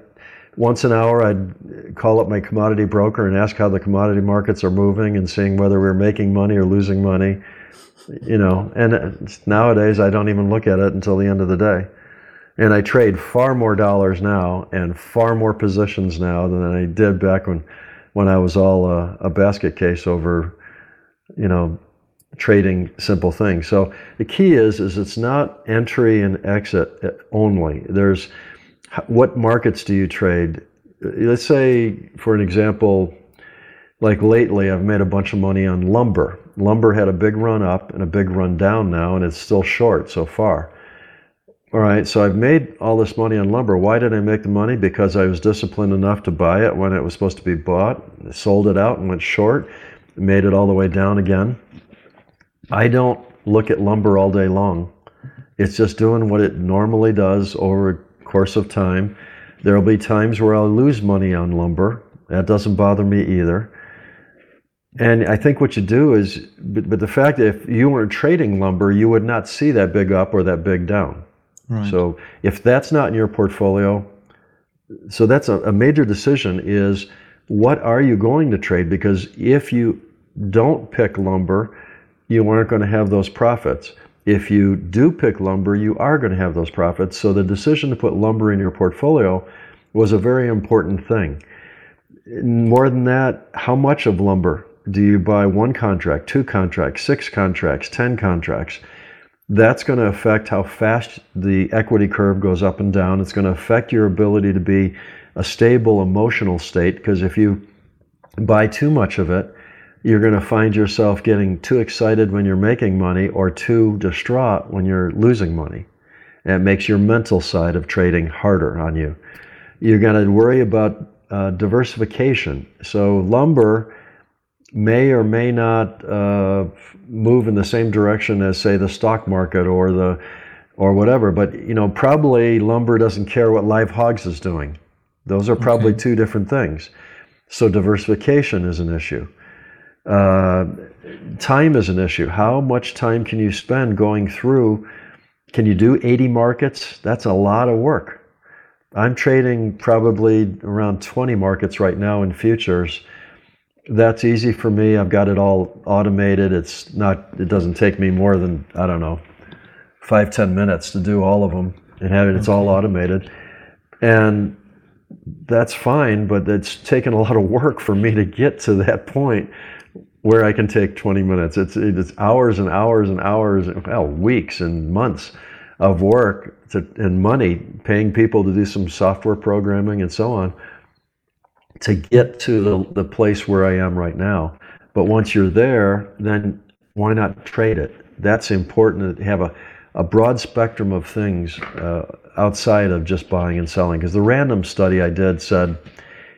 once an hour I'd call up my commodity broker and ask how the commodity markets are moving and seeing whether we're making money or losing money you know, and uh, nowadays I don't even look at it until the end of the day. And I trade far more dollars now and far more positions now than I did back when, when I was all a, a basket case over, you know, trading simple things. So the key is is it's not entry and exit only. There's what markets do you trade? Uh, let's say, for an example, like lately, I've made a bunch of money on lumber lumber had a big run up and a big run down now, and it's still short so far. All right, so I've made all this money on lumber. Why did I make the money? Because I was disciplined enough to buy it when it was supposed to be bought, sold it out and went short, made it all the way down again. I don't look at lumber all day long. It's just doing what it normally does over course of time. There will be times where I'll lose money on lumber. That doesn't bother me either. And I think what you do is, but, but the fact that if you weren't trading lumber, you would not see that big up or that big down. Right. So if that's not in your portfolio, so that's a, a major decision is what are you going to trade? Because if you don't pick lumber, you aren't going to have those profits. If you do pick lumber, you are going to have those profits. So the decision to put lumber in your portfolio was a very important thing. More than that, how much of lumber do you buy one contract, two contracts, six contracts, 10 contracts? That's going to affect how fast the equity curve goes up and down. It's going to affect your ability to be a stable emotional state because if you buy too much of it, you're going to find yourself getting too excited when you're making money or too distraught when you're losing money. And it makes your mental side of trading harder on you. You're going to worry about uh, diversification. So, lumber may or may not uh, move in the same direction as, say, the stock market or the or whatever. But you know, probably lumber doesn't care what live hogs is doing. Those are probably okay. two different things. So diversification is an issue. Uh, time is an issue. How much time can you spend going through? Can you do 80 markets? That's a lot of work. I'm trading probably around 20 markets right now in futures that's easy for me. I've got it all automated. It's not. It doesn't take me more than I don't know, five ten minutes to do all of them and have it. It's all automated, and that's fine. But it's taken a lot of work for me to get to that point where I can take 20 minutes. It's it's hours and hours and hours, well, weeks and months of work to, and money, paying people to do some software programming and so on to get to the, the place where I am right now. But once you're there, then why not trade it? that's important to have a, a broad spectrum of things uh, outside of just buying and selling. Because the random study I did said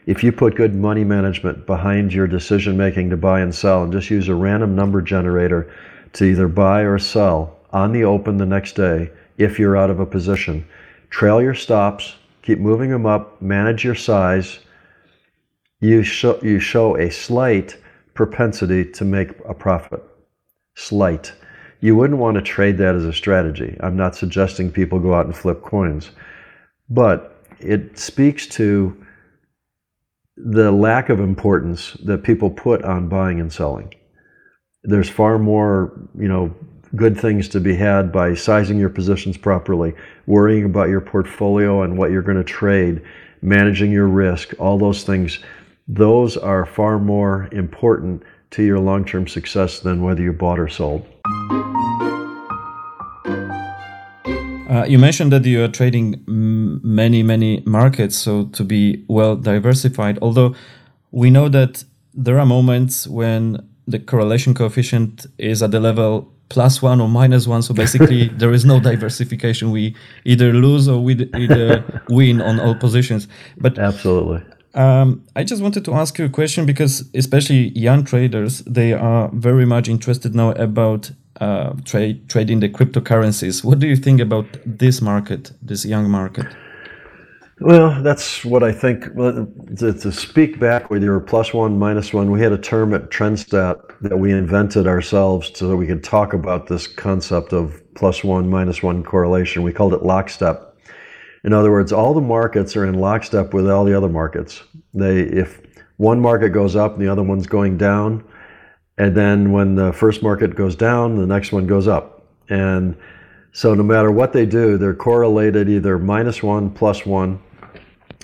if you put good money management behind your decision making to buy and sell and just use a random number generator to either buy or sell on the open the next day if you're out of a position, trail your stops, keep moving them up, manage your size, you show, you show a slight propensity to make a profit. Slight. You wouldn't want to trade that as a strategy. I'm not suggesting people go out and flip coins, but it speaks to the lack of importance that people put on buying and selling. There's far more, you know, good things to be had by sizing your positions properly, worrying about your portfolio and what you're going to trade, managing your risk, all those things. Those are far more important to your long term success than whether you bought or sold. Uh, you mentioned that you are trading many, many markets, so to be well diversified. Although we know that there are moments when the correlation coefficient is at the level plus one or minus one. So basically, there is no diversification. We either lose or we either win on all positions. But absolutely. Um, I just wanted to ask you a question because, especially young traders, they are very much interested now about uh, trade trading the cryptocurrencies. What do you think about this market, this young market? Well, that's what I think. To, to speak back with your plus one, minus one, we had a term at Trendstat that we invented ourselves so that we could talk about this concept of plus one, minus one correlation. We called it lockstep. In other words, all the markets are in lockstep with all the other markets. They, if one market goes up and the other one's going down, and then when the first market goes down, the next one goes up. And so no matter what they do, they're correlated either minus one, plus one,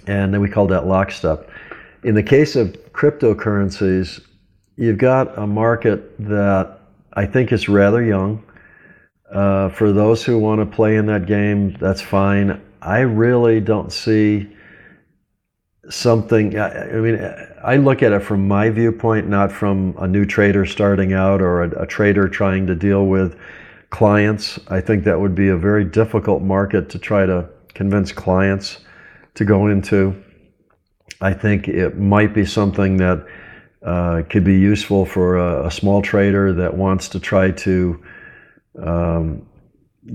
and then we call that lockstep. In the case of cryptocurrencies, you've got a market that I think is rather young. Uh, for those who want to play in that game, that's fine. I really don't see something. I, mean, I look at it from my viewpoint, not from a new trader starting out or a, a trader trying to deal with clients. I think that would be a very difficult market to try to convince clients to go into. I think it might be something that uh, could be useful for a, a, small trader that wants to try to um,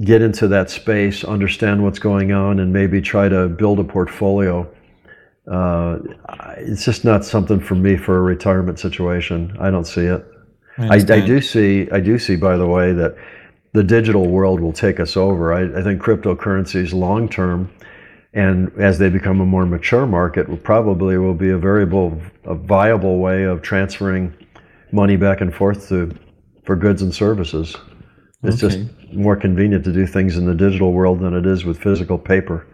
get into that space, understand what's going on, and maybe try to build a portfolio. Uh, it's just not something for me for a retirement situation. I don't see it. I, I, I, do see. I do see, by the way, that the digital world will take us over. I, I think cryptocurrencies long term, and as they become a more mature market, will probably will be a variable, a viable way of transferring money back and forth to for goods and services. It's okay. just more convenient to do things in the digital world than it is with physical paper.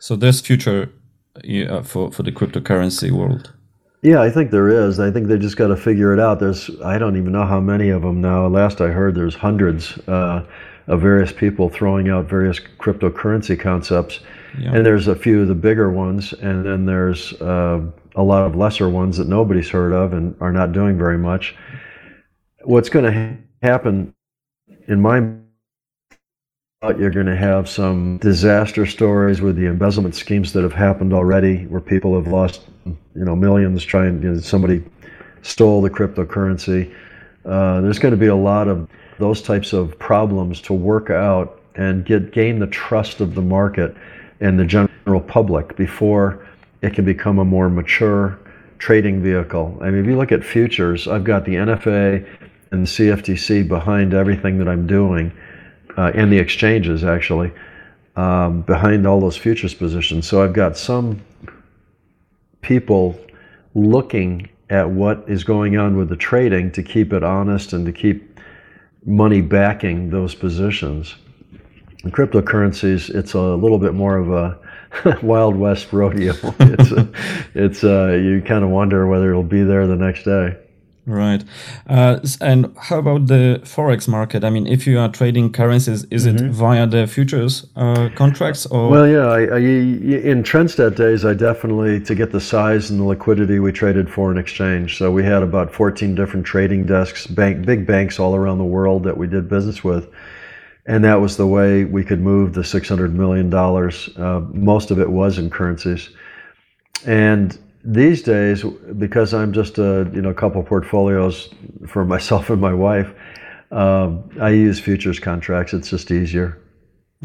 So there's future yeah, for for the cryptocurrency world. Yeah, I think there is. I think they just got to figure it out. There's, I don't even know how many of them now. Last I heard, there's hundreds uh, of various people throwing out various cryptocurrency concepts, yeah. and there's a few of the bigger ones, and then there's uh, a lot of lesser ones that nobody's heard of and are not doing very much. What's going to ha- happen, in my you're going to have some disaster stories with the embezzlement schemes that have happened already, where people have lost, you know, millions trying. You know, somebody stole the cryptocurrency. Uh, there's going to be a lot of those types of problems to work out and get gain the trust of the market and the general public before it can become a more mature trading vehicle. I mean, if you look at futures, I've got the NFA and the CFTC behind everything that I'm doing uh, and the exchanges actually um, behind all those futures positions. So I've got some people looking at what is going on with the trading to keep it honest and to keep money backing those positions. In cryptocurrencies, it's a little bit more of a wild west rodeo. it's a, it's a, you kind of wonder whether it'll be there the next day. Right. Uh, and how about the forex market? I mean, if you are trading currencies, is mm-hmm. it via the futures uh, contracts or? Well, yeah. I, I, in Trendstat days, I definitely to get the size and the liquidity, we traded foreign exchange. So we had about 14 different trading desks, bank, big banks all around the world that we did business with, and that was the way we could move the 600 million dollars. Uh, most of it was in currencies, and these days, because I'm just a you know couple portfolios for myself and my wife, uh, I use futures contracts. It's just easier.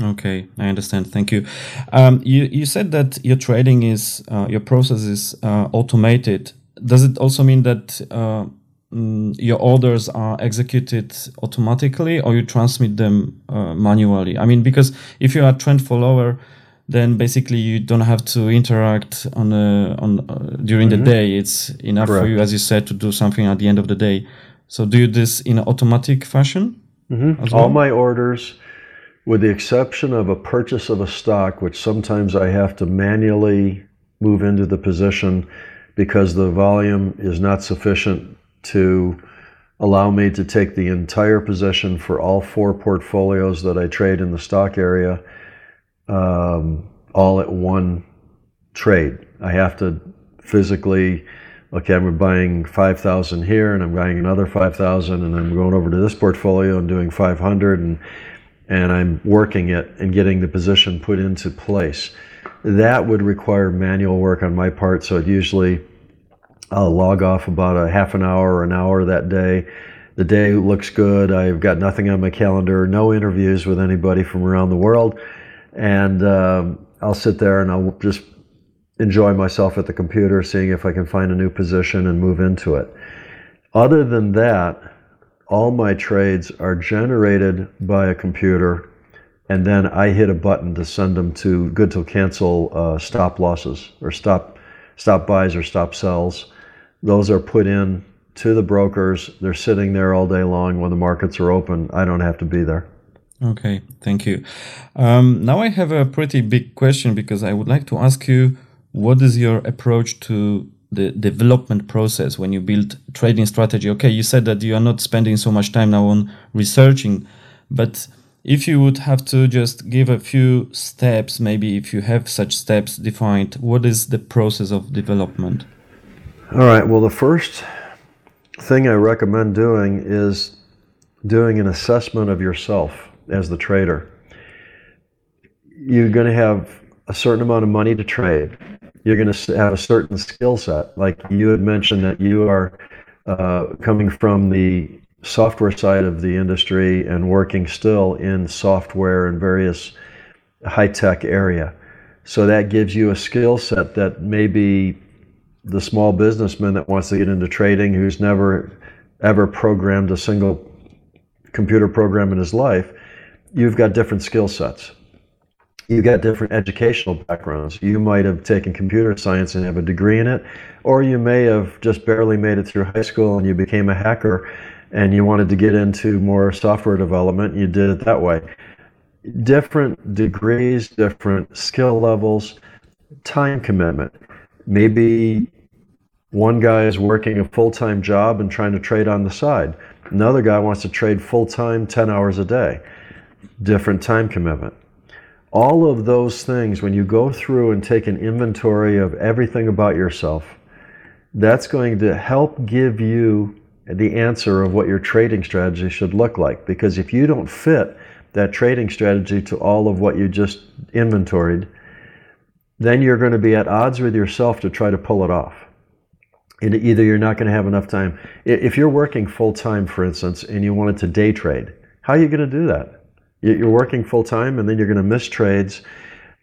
Okay, I understand. Thank you. Um, you you said that your trading is uh, your process is uh, automated. Does it also mean that uh, mm, your orders are executed automatically, or you transmit them uh, manually? I mean, because if you are trend follower then basically you don't have to interact on a, on uh, during mm-hmm. the day. It's enough Correct. for you, as you said, to do something at the end of the day. So do you this in automatic fashion? Mm-hmm. Well? All my orders, with the exception of a purchase of a stock, which sometimes I have to manually move into the position because the volume is not sufficient to allow me to take the entire position for all four portfolios that I trade in the stock area um, all at one trade. I have to physically, okay, I'm buying 5,000 here and I'm buying another 5,000 and I'm going over to this portfolio and doing 500 and, and I'm working it and getting the position put into place. That would require manual work on my part, so it usually I'll log off about a half an hour or an hour that day. The day looks good. I've got nothing on my calendar, no interviews with anybody from around the world and um, I'll sit there and I'll just enjoy myself at the computer, seeing if I can find a new position and move into it. Other than that, all my trades are generated by a computer, and then I hit a button to send them to good to cancel uh, stop losses or stop stop buys or stop sells. Those are put in to the brokers. They're sitting there all day long when the markets are open. I don't have to be there. Okay, thank you. Um, now I have a pretty big question because I would like to ask you what is your approach to the development process when you build trading strategy? Okay, you said that you are not spending so much time now on researching, but if you would have to just give a few steps, maybe if you have such steps defined, what is the process of development? All right, well, the first thing I recommend doing is doing an assessment of yourself as the trader. You're going to have a certain amount of money to trade. You're going to have a certain skill set. Like you had mentioned that you are uh, coming from the software side of the industry and working still in software and various high tech area. So that gives you a skill set that maybe the small businessman that wants to get into trading who's never ever programmed a single computer program in his life you've got different skill sets. You've got different educational backgrounds. You might have taken computer science and have a degree in it, or you may have just barely made it through high school and you became a hacker and you wanted to get into more software development. You did it that way. Different degrees, different skill levels, time commitment. Maybe one guy is working a full time job and trying to trade on the side. Another guy wants to trade full time, 10 hours a day different time commitment. All of those things, when you go through and take an inventory of everything about yourself, that's going to help give you the answer of what your trading strategy should look like. Because if you don't fit that trading strategy to all of what you just inventoried, then you're going to be at odds with yourself to try to pull it off. And either you're not going to have enough time. If you're working full time, for instance, and you wanted to day trade, how are you going to do that? You're working full time and then you're going to miss trades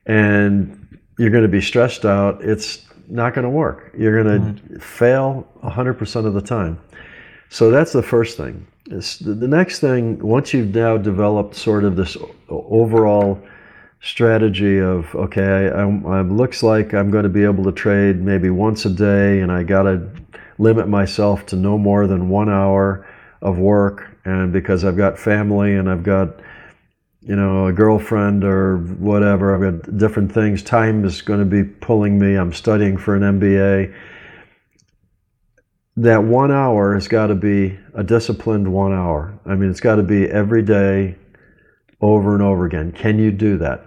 and you're going to be stressed out. It's not going to work. You're going to right. fail 100% of the time. So that's the first thing. It's the next thing, once you've now developed sort of this overall strategy of, okay, I, looks like I'm going to be able to trade maybe once a day and I got to limit myself to no more than one hour of work. And because I've got family and I've got you know, a girlfriend or whatever. I've got different things. Time is going to be pulling me. I'm studying for an MBA. that one hour has got to be a disciplined one hour. I mean, it's got to be every day, over and over again. Can you do that?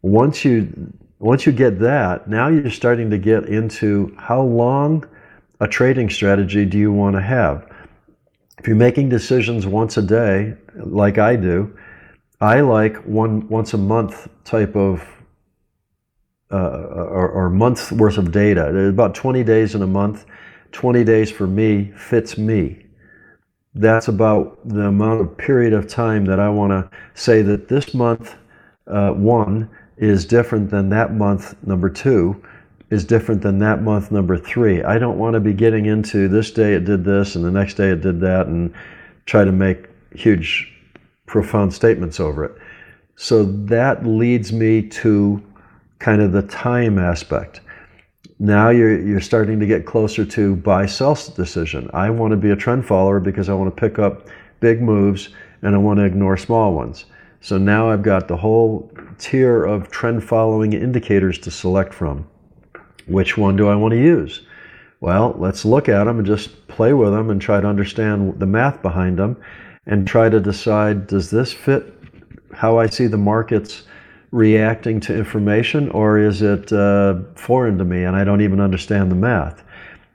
Once you once you get that, now you're starting to get into how long a trading strategy do you want to have. If you're making decisions once a day, like I do, I like one once a month type of uh, or, or month's worth of data. There's about 20 days in a month. 20 days for me fits me. That's about the amount of period of time that I want to say that this month uh, one is different than that month number two is different than that month number three. I don't want to be getting into this day it did this and the next day it did that and try to make huge, profound statements over it. So that leads me to kind of the time aspect. Now you're, you're starting to get closer to buy sell decision. I want to be a trend follower because I want to pick up big moves and I want to ignore small ones. So now I've got the whole tier of trend following indicators to select from. Which one do I want to use? Well, let's look at them and just play with them and try to understand the math behind them and try to decide does this fit how I see the markets reacting to information, or is it uh, foreign to me and I don't even understand the math?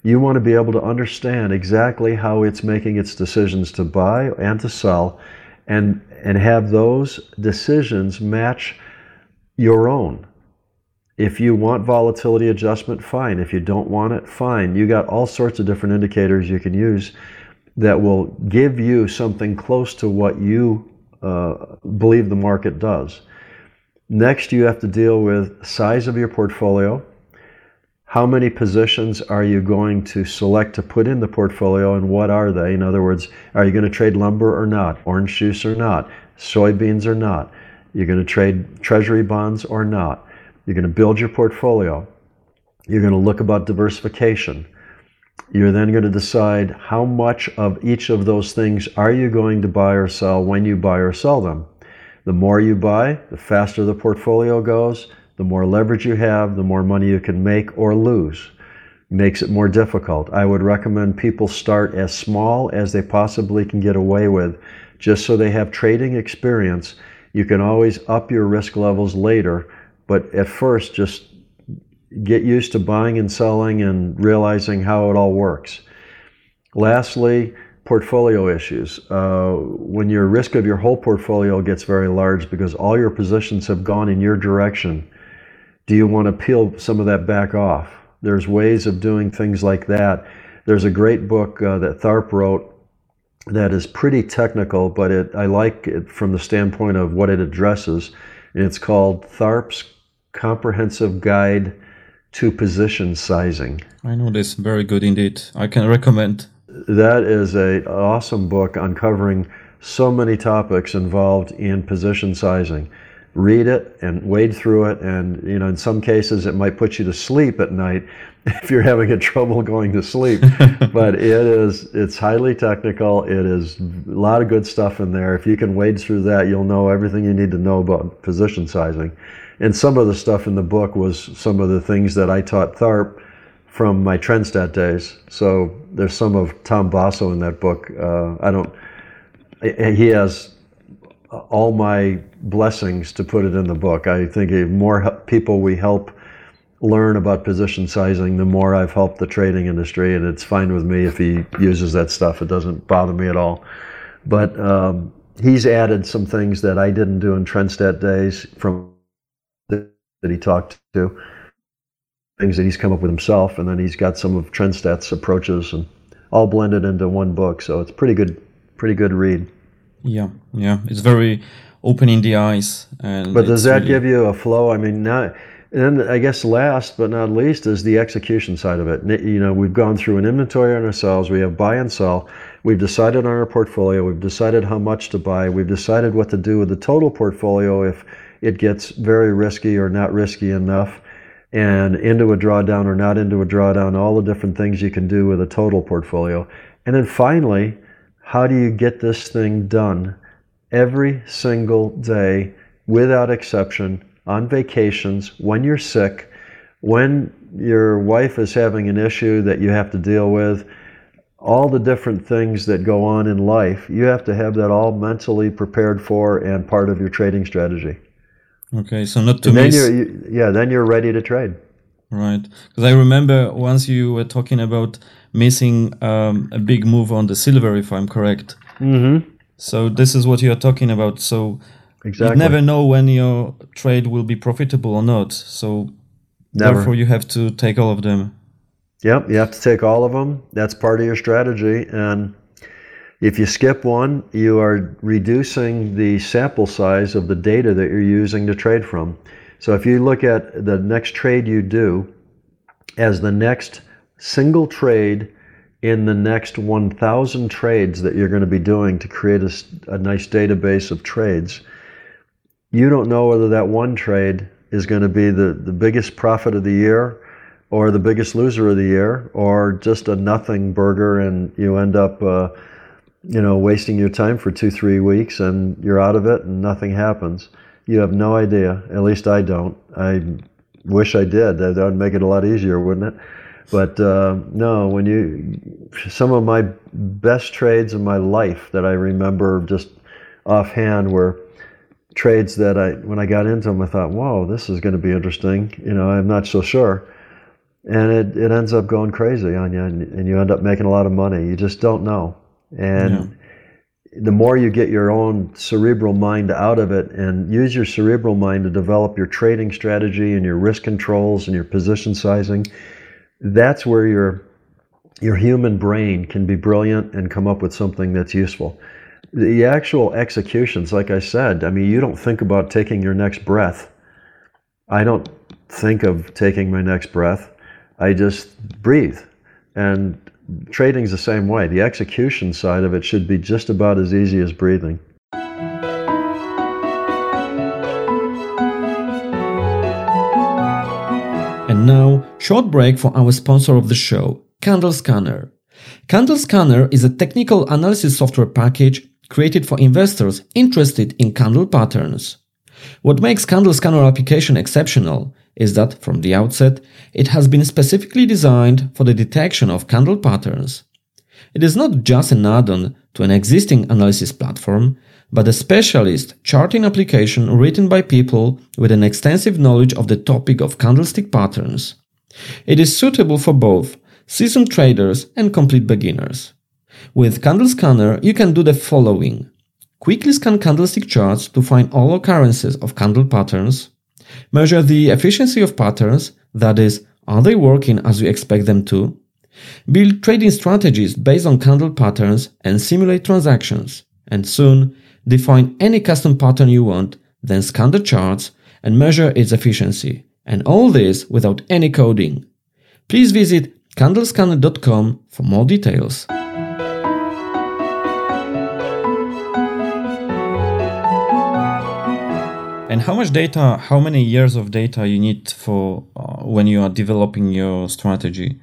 You want to be able to understand exactly how it's making its decisions to buy and to sell, and and have those decisions match your own. If you want volatility adjustment, fine. If you don't want it, fine. You got all sorts of different indicators you can use that will give you something close to what you uh, believe the market does. Next, you have to deal with size of your portfolio. How many positions are you going to select to put in the portfolio and what are they? In other words, are you going to trade lumber or not, orange juice or not, soybeans or not? You're going to trade treasury bonds or not? You're going to build your portfolio. You're going to look about diversification. You're then going to decide how much of each of those things are you going to buy or sell when you buy or sell them. The more you buy, the faster the portfolio goes, the more leverage you have, the more money you can make or lose. Makes it more difficult. I would recommend people start as small as they possibly can get away with, just so they have trading experience. You can always up your risk levels later, but at first, just get used to buying and selling and realizing how it all works. Lastly, portfolio issues. Uh, when your risk of your whole portfolio gets very large because all your positions have gone in your direction, do you want to peel some of that back off? There's ways of doing things like that. There's a great book uh, that Tharp wrote that is pretty technical, but it, I like it from the standpoint of what it addresses. And it's called Tharp's Comprehensive Guide to Position Sizing. I know this very good indeed. I can recommend that is a awesome book uncovering so many topics involved in position sizing. Read it and wade through it, and you know, in some cases, it might put you to sleep at night if you're having a trouble going to sleep. but it is it's highly technical. It is a lot of good stuff in there. If you can wade through that, you'll know everything you need to know about position sizing. And some of the stuff in the book was some of the things that I taught Tharp from my Trendstat days. So there's some of Tom Basso in that book. Uh, I don't. He has all my blessings to put it in the book. I think the more people we help learn about position sizing, the more I've helped the trading industry, and it's fine with me if he uses that stuff. It doesn't bother me at all. But um, he's added some things that I didn't do in Trendstat days from that he talked to things that he's come up with himself, and then he's got some of Trendstat's approaches and all blended into one book. So it's pretty good, pretty good read. Yeah, yeah, it's very opening the eyes. And but does that really... give you a flow? I mean, now. And then I guess last but not least is the execution side of it. You know, we've gone through an inventory on ourselves. We have buy and sell. We've decided on our portfolio. We've decided how much to buy. We've decided what to do with the total portfolio if it gets very risky or not risky enough and into a drawdown or not into a drawdown, all the different things you can do with a total portfolio. And then finally, how do you get this thing done every single day without exception on vacations, when you're sick, when your wife is having an issue that you have to deal with, all the different things that go on in life, you have to have that all mentally prepared for and part of your trading strategy. Okay, so not to And then miss. you're, you, yeah, then you're ready to trade. Right, because I remember once you were talking about missing um, a big move on the silver, if I'm correct. Mm-hmm. So this is what you are talking about. So Exactly. you never know when your trade will be profitable or not. So Never. therefore, you have to take all of them. Yep, you have to take all of them. That's part of your strategy. And if you skip one, you are reducing the sample size of the data that you're using to trade from. So if you look at the next trade you do as the next single trade in the next 1,000 trades that you're going to be doing to create a nice database of trades, you don't know whether that one trade is going to be the, the biggest profit of the year or the biggest loser of the year or just a nothing burger and you end up uh, you know wasting your time for two three weeks and you're out of it and nothing happens you have no idea at least i don't i wish i did that would make it a lot easier wouldn't it but uh, no when you some of my best trades in my life that i remember just offhand were trades that I, when I got into them, I thought, whoa, this is going to be interesting. You know, I'm not so sure. And it, it ends up going crazy on you, and, and you end up making a lot of money. You just don't know. And the more you get your own cerebral mind out of it and use your cerebral mind to develop your trading strategy and your risk controls and your position sizing, that's where your your human brain can be brilliant and come up with something that's useful. The actual executions, like I said, I mean, you don't think about taking your next breath. I don't think of taking my next breath. I just breathe. And trading's the same way. The execution side of it should be just about as easy as breathing. And now, short break for our sponsor of the show, Candle Scanner. Candle Scanner is a technical analysis software package created for investors interested in candle patterns. What makes Candle Scanner application exceptional is that from the outset, it has been specifically designed for the detection of candle patterns. It is not just an add-on to an existing analysis platform, but a specialist charting application written by people with an extensive knowledge of the topic of candlestick patterns. It is suitable for both seasoned traders and complete beginners. With Candle Scanner, you can do the following. Quickly scan candlestick charts to find all occurrences of candle patterns. Measure the efficiency of patterns, that is, are they working as you expect them to? Build trading strategies based on candle patterns and simulate transactions. And soon, define any custom pattern you want, then scan the charts and measure its efficiency. And all this without any coding. Please visit candlescanner.com for more details. And how much data, how many years of data you need for uh, when you are developing your strategy?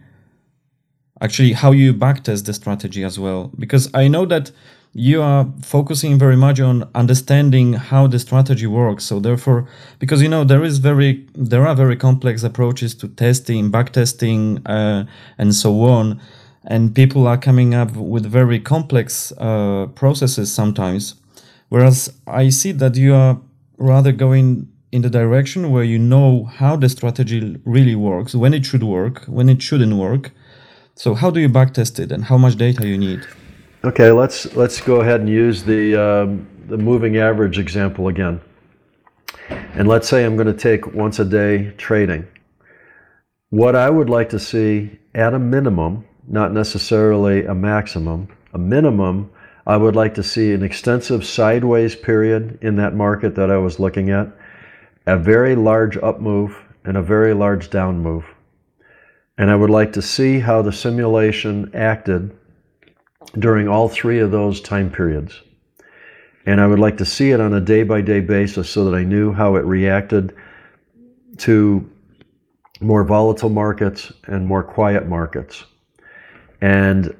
Actually, how you backtest the strategy as well? Because I know that you are focusing very much on understanding how the strategy works. So therefore, because you know there is very there are very complex approaches to testing, backtesting, uh, and so on, and people are coming up with very complex uh, processes sometimes. Whereas I see that you are rather going in the direction where you know how the strategy really works, when it should work, when it shouldn't work. So how do you backtest it, and how much data you need? Okay, let's let's go ahead and use the um, the moving average example again. And let's say I'm going to take once a day trading. What I would like to see at a minimum, not necessarily a maximum, a minimum, I would like to see an extensive sideways period in that market that I was looking at, a very large up move, and a very large down move. And I would like to see how the simulation acted during all three of those time periods. And I would like to see it on a day by day basis so that I knew how it reacted to more volatile markets and more quiet markets. And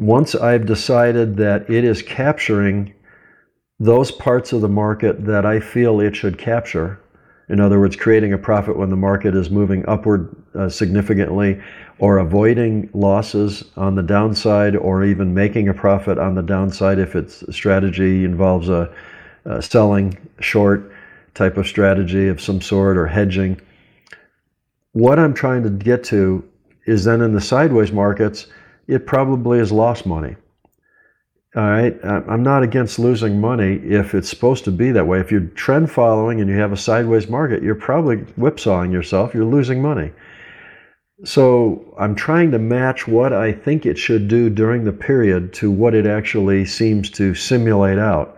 once I've decided that it is capturing those parts of the market that I feel it should capture, In other words, creating a profit when the market is moving upward uh, significantly, or avoiding losses on the downside, or even making a profit on the downside if its strategy involves a, a selling short type of strategy of some sort or hedging. What I'm trying to get to is then in the sideways markets, it probably has lost money. All right. I'm not against losing money if it's supposed to be that way. If you're trend following and you have a sideways market, you're probably whipsawing yourself. You're losing money. So I'm trying to match what I think it should do during the period to what it actually seems to simulate out.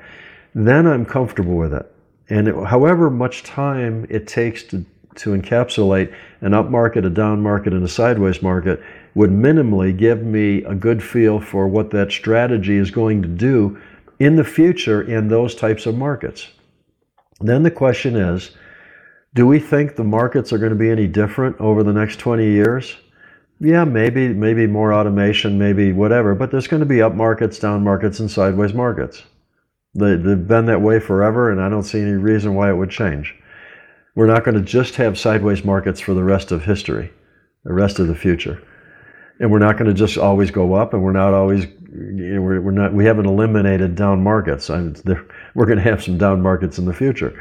Then I'm comfortable with it. And it, however much time it takes to, to encapsulate an up market, a down market, and a sideways market, would minimally give me a good feel for what that strategy is going to do in the future in those types of markets. Then the question is do we think the markets are going to be any different over the next 20 years? Yeah, maybe, maybe more automation, maybe whatever, but there's going to be up markets, down markets, and sideways markets. They, they've been that way forever, and I don't see any reason why it would change. We're not going to just have sideways markets for the rest of history, the rest of the future and we're not going to just always go up, and we're not always, you know, we're, we're not, we haven't eliminated down markets. I, we're going to have some down markets in the future.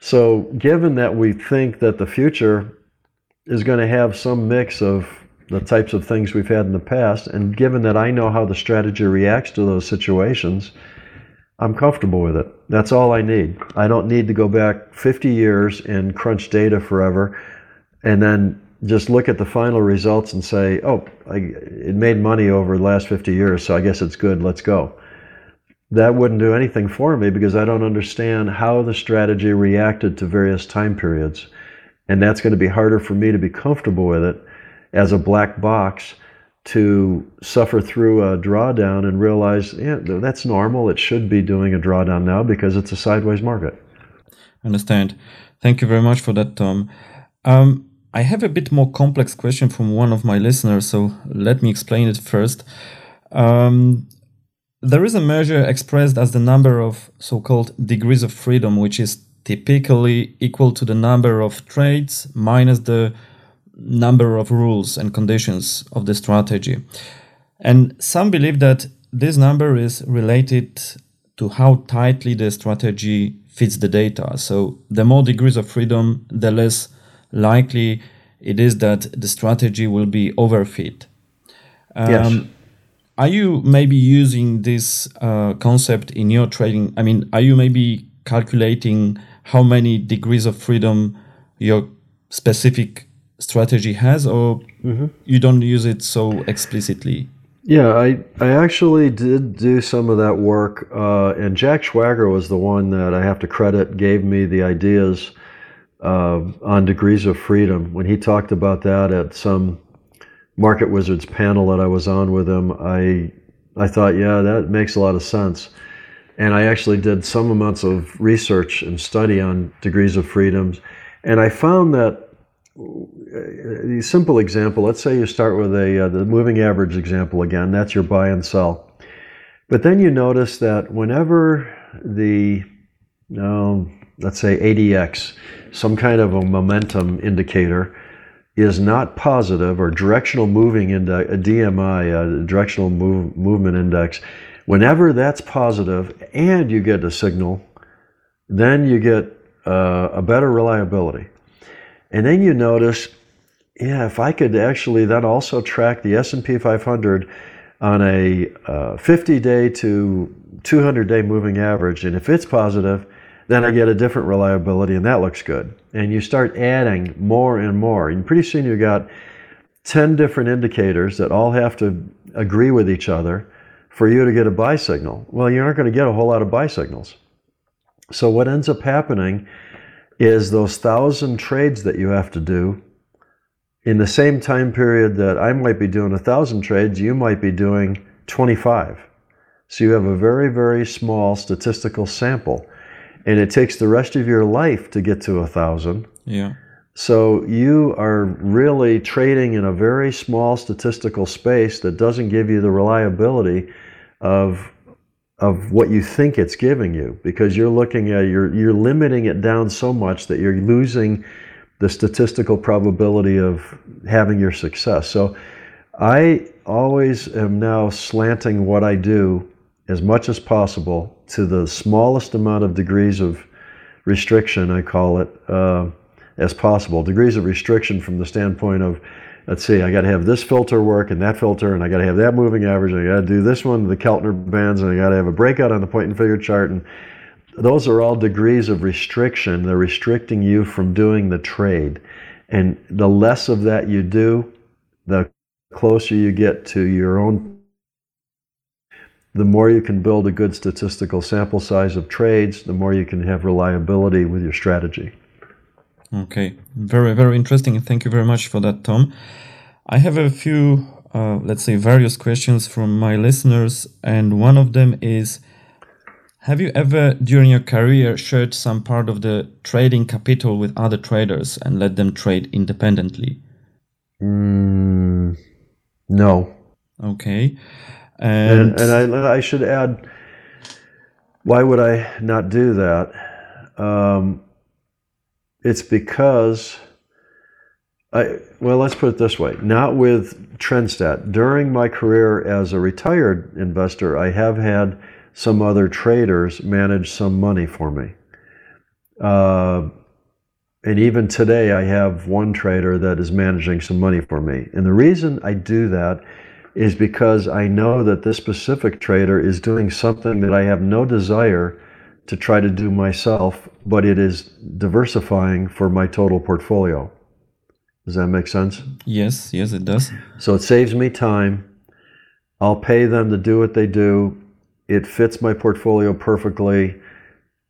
So, given that we think that the future is going to have some mix of the types of things we've had in the past, and given that I know how the strategy reacts to those situations, I'm comfortable with it. That's all I need. I don't need to go back 50 years and crunch data forever and then just look at the final results and say, oh, I, it made money over the last 50 years, so I guess it's good, let's go. That wouldn't do anything for me because I don't understand how the strategy reacted to various time periods. And that's going to be harder for me to be comfortable with it as a black box to suffer through a drawdown and realize, yeah, that's normal. It should be doing a drawdown now because it's a sideways market. Understand. Thank you very much for that, Tom. Um, I have a bit more complex question from one of my listeners, so let me explain it first. Um, there is a measure expressed as the number of so called degrees of freedom, which is typically equal to the number of trades minus the number of rules and conditions of the strategy. And some believe that this number is related to how tightly the strategy fits the data. So the more degrees of freedom, the less likely it is that the strategy will be overfit. Um, yes. Are you maybe using this uh, concept in your trading? I mean, are you maybe calculating how many degrees of freedom your specific strategy has, or mm-hmm. you don't use it so explicitly? Yeah, I, I actually did do some of that work, uh, and Jack Schwager was the one that I have to credit gave me the ideas uh, on degrees of freedom. When he talked about that at some Market Wizards panel that I was on with him, I I thought, yeah, that makes a lot of sense. And I actually did some amounts of research and study on degrees of freedoms, and I found that a simple example. Let's say you start with a uh, the moving average example again. That's your buy and sell. But then you notice that whenever the um, let's say ADX, some kind of a momentum indicator, is not positive or directional moving index, a DMI, a directional move, movement index, whenever that's positive and you get a signal, then you get uh, a better reliability. And then you notice, yeah, if I could actually then also track the S&P 500 on a 50-day uh, to 200-day moving average, and if it's positive, then I get a different reliability, and that looks good. And you start adding more and more, and pretty soon you've got 10 different indicators that all have to agree with each other for you to get a buy signal. Well, you aren't going to get a whole lot of buy signals. So, what ends up happening is those thousand trades that you have to do in the same time period that I might be doing a thousand trades, you might be doing 25. So, you have a very, very small statistical sample and it takes the rest of your life to get to a thousand. Yeah. So you are really trading in a very small statistical space that doesn't give you the reliability of of what you think it's giving you because you're looking at you're you're limiting it down so much that you're losing the statistical probability of having your success. So I always am now slanting what I do as much as possible to the smallest amount of degrees of restriction, I call it, uh, as possible. Degrees of restriction from the standpoint of, let's see, I got to have this filter work and that filter, and I got to have that moving average, and I got to do this one, the Keltner bands, and I got to have a breakout on the point and figure chart. And those are all degrees of restriction. They're restricting you from doing the trade. And the less of that you do, the closer you get to your own the more you can build a good statistical sample size of trades, the more you can have reliability with your strategy. Okay, very, very interesting. Thank you very much for that, Tom. I have a few, uh, let's say, various questions from my listeners, and one of them is Have you ever, during your career, shared some part of the trading capital with other traders and let them trade independently? Mm, no. Okay. And, and, and I, I, should add, why would I not do that? Um, it's because I, well, let's put it this way not with Trendstat. During my career as a retired investor, I have had some other traders manage some money for me. Uh, and even today, I have one trader that is managing some money for me. And the reason I do that is because I know that this specific trader is doing something that I have no desire to try to do myself, but it is diversifying for my total portfolio. Does that make sense? Yes, yes, it does. So it saves me time. I'll pay them to do what they do. It fits my portfolio perfectly.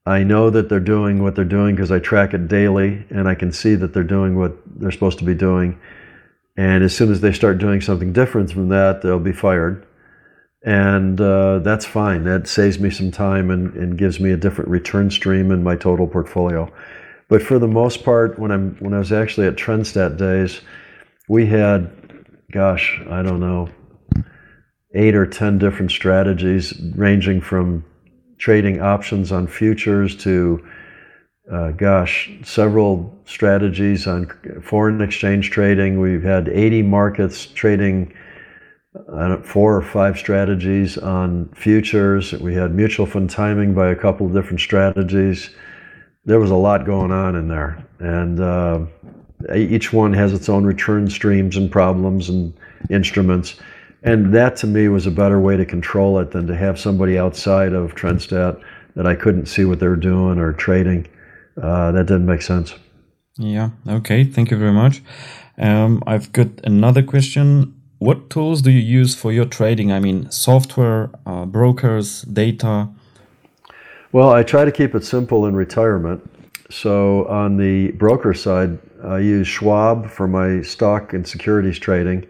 I know that they're doing what they're doing because I track it daily and I can see that they're doing what they're supposed to be doing. And as soon as they start doing something different from that, they'll be fired. And uh, that's fine. That saves me some time and, and gives me a different return stream in my total portfolio. But for the most part, when I'm when I was actually at Trendstat days, we had, gosh, I don't know, eight or ten different strategies, ranging from trading options on futures to uh, gosh, several strategies on foreign exchange trading. We've had 80 markets trading four or five strategies on futures. We had mutual fund timing by a couple of different strategies. There was a lot going on in there. And uh, each one has its own return streams and problems and instruments. And that to me was a better way to control it than to have somebody outside of Trendstat that I couldn't see what they were doing or trading uh, that didn't make sense. Yeah. Okay. Thank you very much. Um, I've got another question. What tools do you use for your trading? I mean, software, uh, brokers, data. Well, I try to keep it simple in retirement. So on the broker side, I use Schwab for my stock and securities trading.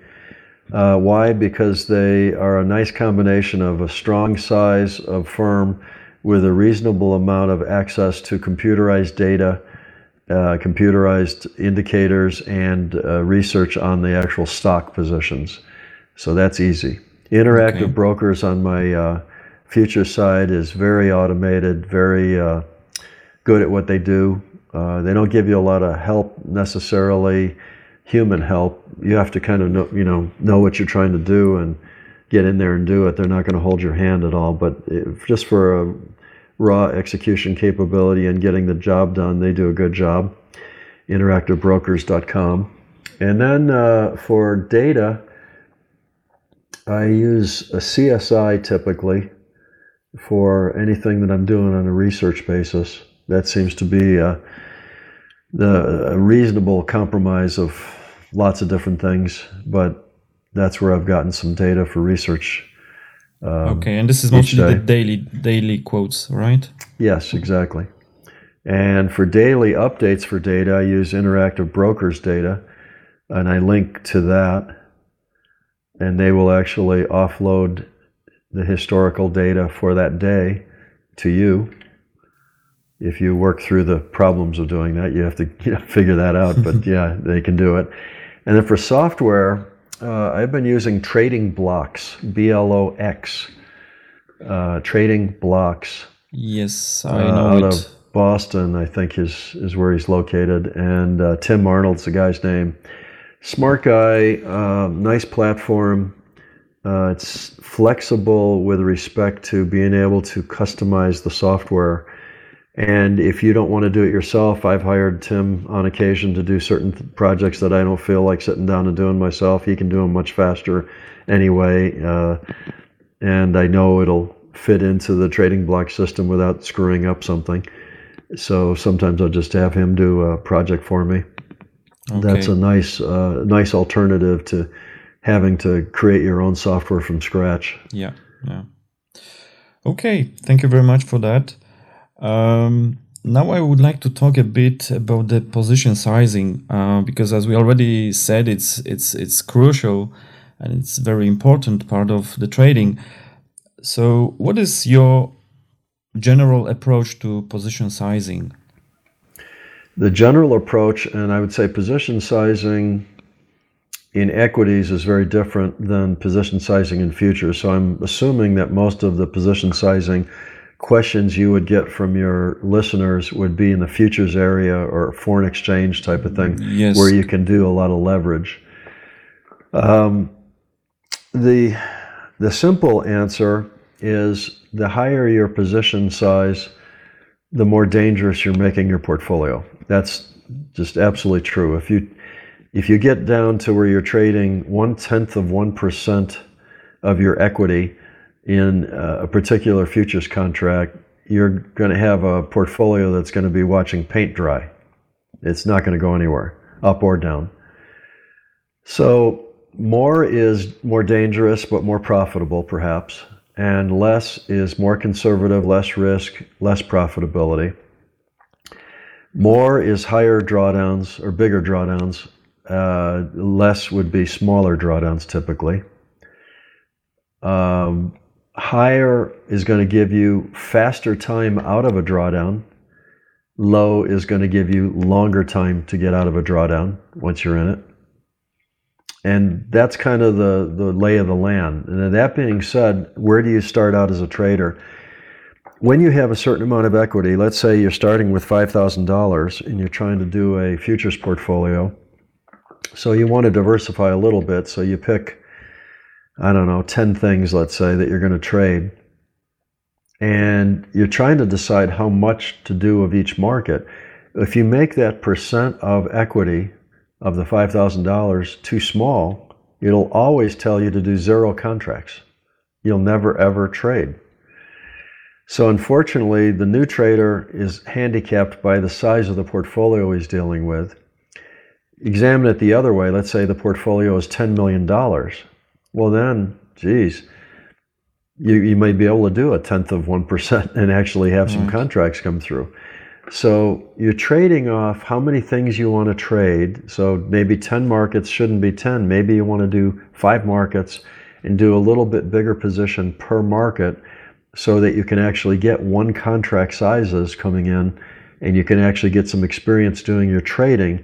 Uh, why? Because they are a nice combination of a strong size of firm with a reasonable amount of access to computerized data, uh, computerized indicators, and uh, research on the actual stock positions. So that's easy. Interactive okay. brokers on my uh, future side is very automated, very uh, good at what they do. Uh, they don't give you a lot of help necessarily, human help. You have to kind of know, you know, know what you're trying to do and get in there and do it. They're not going to hold your hand at all. But just for a raw execution capability and getting the job done. They do a good job. InteractiveBrokers.com. And then uh, for data, I use a CSI typically for anything that I'm doing on a research basis. That seems to be a, uh, the, a reasonable compromise of lots of different things, but that's where I've gotten some data for research um, okay, and this is mostly the daily daily quotes, right? Yes, exactly. And for daily updates for data, I use Interactive Brokers data, and I link to that, and they will actually offload the historical data for that day to you. If you work through the problems of doing that, you have to you know, figure that out. but yeah, they can do it. And then for software, uh, I've been using Trading Blox, B L O X. uh, Trading Blox. Yes, I uh, know out it. of Boston, I think is is where he's located, and uh, Tim Arnold's the guy's name. Smart guy, uh, nice platform. Uh, it's flexible with respect to being able to customize the software. And if you don't want to do it yourself, I've hired Tim on occasion to do certain th- projects that I don't feel like sitting down and doing myself. He can do them much faster anyway. Uh, and I know it'll fit into the Trading Blox system without screwing up something. So sometimes I'll just have him do a project for me. That's a nice, uh, nice alternative to having to create your own software from scratch. Yeah, yeah. Okay, thank you very much for that. Um, now I would like to talk a bit about the position sizing uh, because, as we already said, it's it's it's crucial and it's very important part of the trading. So, what is your general approach to position sizing? The general approach, and I would say position sizing in equities is very different than position sizing in futures. So I'm assuming that most of the position sizing questions you would get from your listeners would be in the futures area or foreign exchange type of thing, Yes. where you can do a lot of leverage. Um, the the simple answer is the higher your position size, the more dangerous you're making your portfolio. That's just absolutely true. If you if you get down to where you're trading one tenth of one percent of your equity in uh, a particular futures contract, you're going to have a portfolio that's going to be watching paint dry. It's not going to go anywhere, up or down. So more is more dangerous, but more profitable, perhaps, and less is more conservative, less risk, less profitability. More is higher drawdowns or bigger drawdowns. Uh, less would be smaller drawdowns typically. Um, higher is going to give you faster time out of a drawdown. Low is going to give you longer time to get out of a drawdown once you're in it. And that's kind of the, the lay of the land. And that being said, where do you start out as a trader? When you have a certain amount of equity, let's say you're starting with $5,000 and you're trying to do a futures portfolio. So you want to diversify a little bit. So you pick, I don't know, 10 things, let's say, that you're going to trade. And you're trying to decide how much to do of each market. If you make that percent of equity of the $5,000 too small, it'll always tell you to do zero contracts. You'll never ever trade. So, unfortunately, the new trader is handicapped by the size of the portfolio he's dealing with. Examine it the other way. Let's say the portfolio is $10 million. Well, then, geez, you, you may be able to do a tenth of 1% and actually have some contracts come through. So you're trading off how many things you want to trade. So maybe 10 markets shouldn't be 10. Maybe you want to do five markets and do a little bit bigger position per market so that you can actually get one contract sizes coming in and you can actually get some experience doing your trading.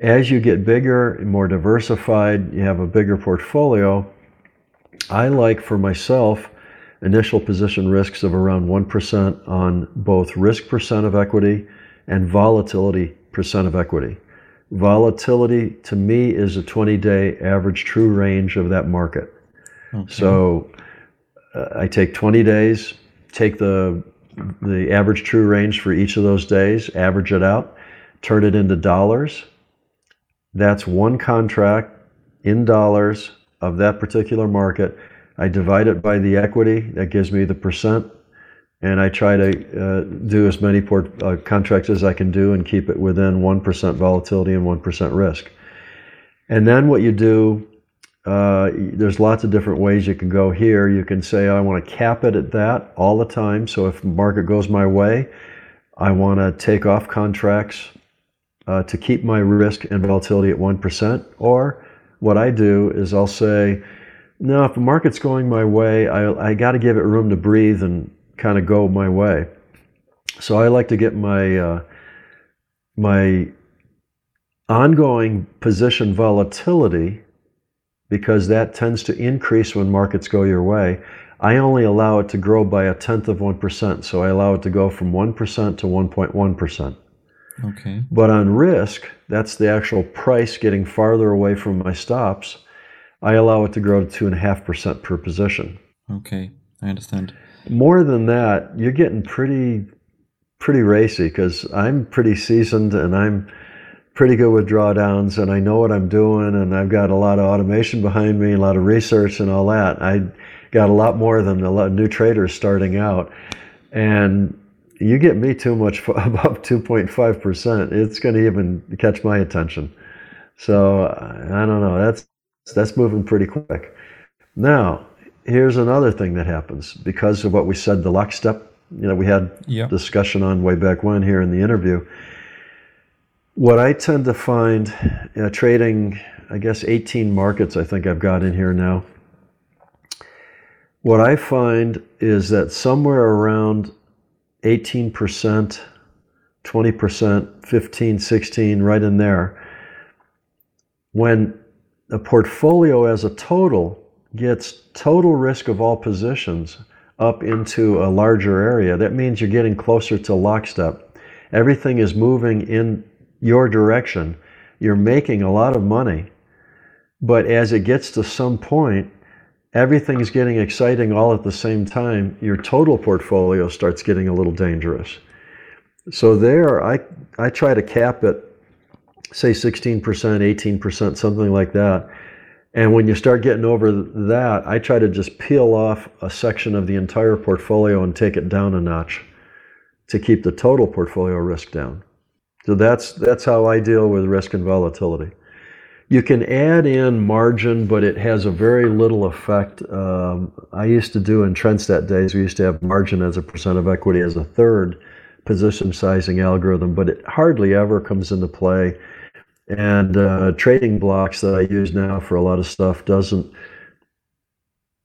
As you get bigger and more diversified, you have a bigger portfolio. I like for myself initial position risks of around 1% on both risk percent of equity and volatility percent of equity. Volatility to me is a 20 day average true range of that market. So uh, I take 20 days, take the the average true range for each of those days, average it out, turn it into dollars. That's one contract in dollars of that particular market. I divide it by the equity, that gives me the percent, and I try to uh, do as many port, uh, contracts as I can do and keep it within 1% volatility and 1% risk. And then what you do, uh, there's lots of different ways you can go here. You can say, I want to cap it at that all the time. So if the market goes my way, I want to take off contracts uh, to keep my risk and volatility at 1%. Or what I do is I'll say, no, if the market's going my way, I, I got to give it room to breathe and kind of go my way. So I like to get my uh, my ongoing position volatility because that tends to increase when markets go your way. I only allow it to grow by a tenth of 1%. So I allow it to go from 1% to 1.1%. Okay. But on risk, that's the actual price getting farther away from my stops. I allow it to grow to 2.5% per position. Okay, I understand. More than that, you're getting pretty pretty racy because I'm pretty seasoned and I'm pretty good with drawdowns and I know what I'm doing and I've got a lot of automation behind me, a lot of research and all that. I got a lot more than a lot of new traders starting out. And you get me too much above 2.5%, it's going to even catch my attention. So I don't know. That's that's moving pretty quick. Now, here's another thing that happens because of what we said the lockstep you know we had yeah. discussion on way back when here in the interview. What I tend to find you know, trading, I guess 18 markets I think I've got in here now. What I find is that somewhere around 18%, 20%, 15, 16, right in there, when a portfolio as a total gets total risk of all positions up into a larger area, that means you're getting closer to lockstep. Everything is moving in your direction. You're making a lot of money. But as it gets to some point, everything is getting exciting all at the same time. Your total portfolio starts getting a little dangerous. So there, I, I try to cap it, say 16%, 18%, something like that and when you start getting over that, I try to just peel off a section of the entire portfolio and take it down a notch to keep the total portfolio risk down. So that's that's how I deal with risk and volatility. You can add in margin, but it has a very little effect. Um, I used to do in Trendstat days, we used to have margin as a percent of equity as a third position sizing algorithm, but it hardly ever comes into play and uh, Trading Blox that I use now for a lot of stuff doesn't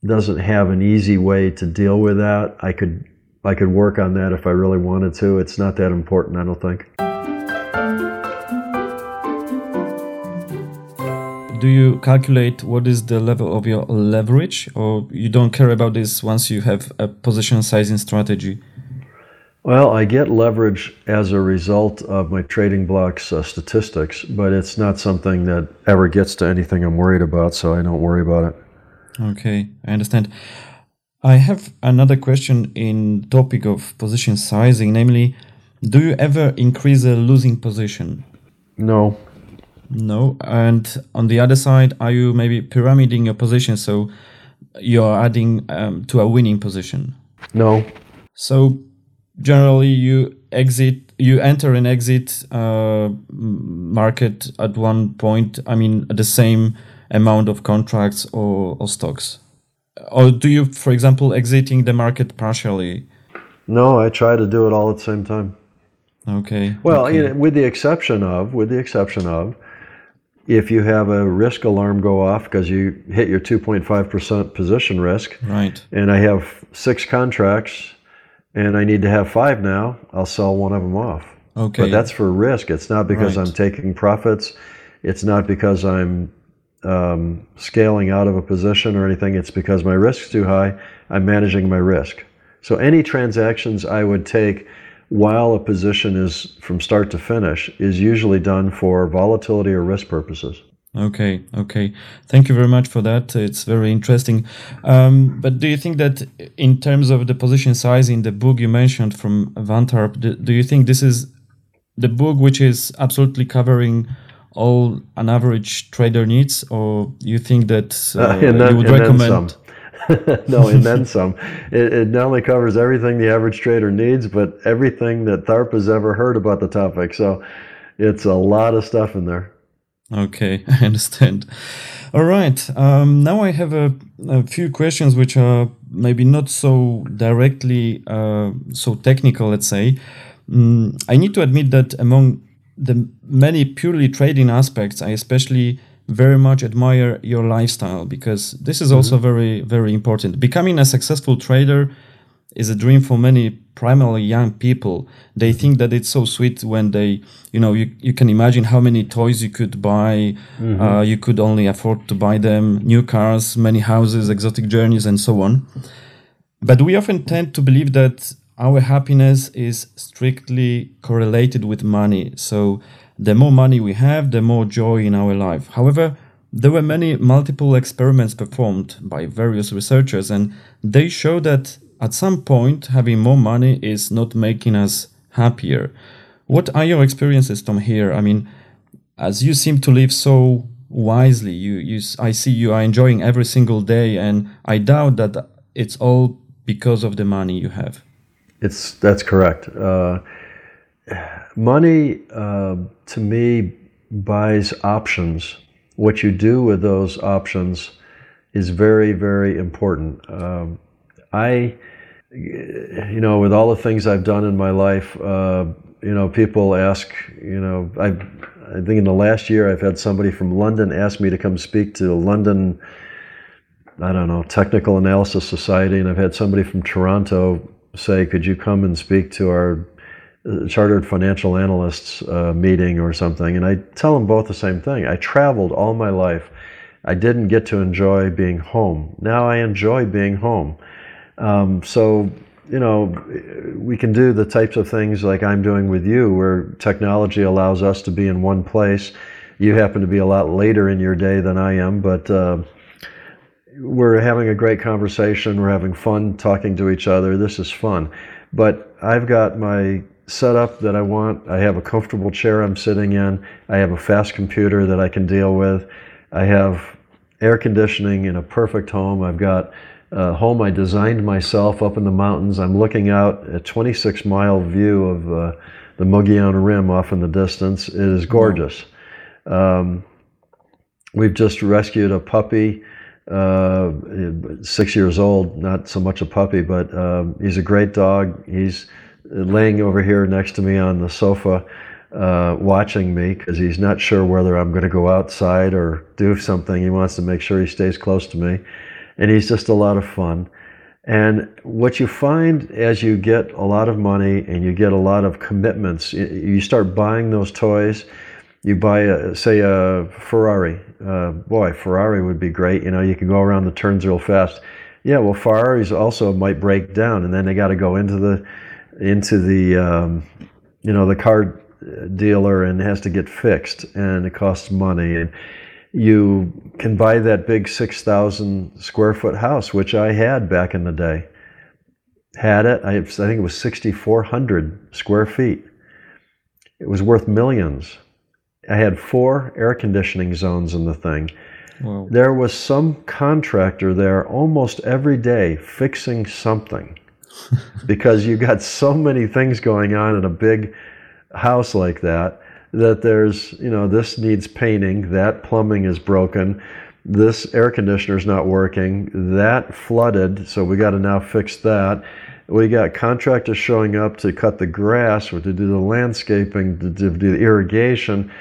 doesn't have an easy way to deal with that. I could I could work on that if I really wanted to. It's not that important, I don't think. Do you calculate what is the level of your leverage, or you don't care about this once you have a position sizing strategy? Well, I get leverage as a result of my Trading Blox uh, statistics, but it's not something that ever gets to anything I'm worried about, so I don't worry about it. Okay, I understand. I have another question in topic of position sizing, namely, do you ever increase a losing position? No. No. And on the other side, are you maybe pyramiding your position so you're adding um, to a winning position? No. So generally you exit you enter and exit uh, market at one point i mean the same amount of contracts or, or stocks or do you for example exiting the market partially no i try to do it all at the same time okay well okay. You know, with the exception of with the exception of if you have a risk alarm go off because you hit your 2.5% position risk right and i have six contracts and I need to have five now, I'll sell one of them off. Okay. But that's for risk. It's not because right. I'm taking profits. It's not because I'm um, scaling out of a position or anything. It's because my risk's too high. I'm managing my risk. So any transactions I would take while a position is from start to finish is usually done for volatility or risk purposes. Okay, okay. Thank you very much for that. It's very interesting. Um, but do you think that in terms of the position size in the book you mentioned from Van Tharp, do, do you think this is the book which is absolutely covering all an average trader needs, or you think that uh, uh, then, you would recommend? no, and then some. It, it, not only covers everything the average trader needs, but everything that Tharp has ever heard about the topic. So it's a lot of stuff in there. Okay, I understand. All right. Um, now I have a, a, few questions which are maybe not so directly uh, so technical, let's say. Mm, I need to admit that among the many purely trading aspects, I especially very much admire your lifestyle because this is also mm-hmm. very, very important. Becoming a successful trader is a dream for many primarily young people they think that it's so sweet when they you know you, you can imagine how many toys you could buy mm-hmm. uh, you could only afford to buy them new cars many houses exotic journeys and so on But we often tend to believe that our happiness is strictly correlated with money. So the more money we have, the more joy in our life. However, there were many multiple experiments performed by various researchers, and they show that at some point having more money is not making us happier. What are your experiences, Tom? Here, I mean, as you seem to live so wisely, you, you, I see you are enjoying every single day, and I doubt that it's all because of the money you have. It's that's correct. Uh, money, uh, to me, buys options what you do with those options is very, very important. Um, I, you know, with all the things I've done in my life, uh, you know, people ask, you know, I, I think in the last year I've had somebody from London ask me to come speak to London, I don't know, Technical Analysis Society, and I've had somebody from Toronto say, could you come and speak to our chartered financial analysts uh, meeting or something, and I tell them both the same thing. I traveled all my life. I didn't get to enjoy being home. Now I enjoy being home. Um, so, you know, we can do the types of things like I'm doing with you, where technology allows us to be in one place. You happen to be a lot later in your day than I am, but uh, we're having a great conversation. We're having fun talking to each other. This is fun. But I've got my setup that I want. I have a comfortable chair I'm sitting in. I have a fast computer that I can deal with. I have air conditioning in a perfect home. I've got a home I designed myself up in the mountains. I'm looking out a 26 mile view of uh, the Mogollon Rim off in the distance. It is gorgeous. Um, we've just rescued a puppy, uh, six years old, not so much a puppy, but um, he's a great dog. He's laying over here next to me on the sofa, uh, watching me because he's not sure whether I'm going to go outside or do something. He wants to make sure he stays close to me. And he's just a lot of fun. And what you find as you get a lot of money and you get a lot of commitments, you start buying those toys. You buy, a, say, a Ferrari. Uh, boy, Ferrari would be great. You know, you can go around the turns real fast. Yeah, well, Ferraris also might break down, and then they got to go into the into the um, you know the car dealer and has to get fixed and it costs money. And you can buy that big 6000 square foot house which i had back in the day. Had it i, I think it was 6400 square feet. It was worth millions. I had four air conditioning zones in the thing. Wow. there was some contractor there almost every day fixing something because you got so many things going on in a big house like that that there's you know this needs painting that plumbing is broken this air conditioner is not working that flooded so we got to now fix that. We got contractors showing up to cut the grass or to do the landscaping to, to do the irrigation.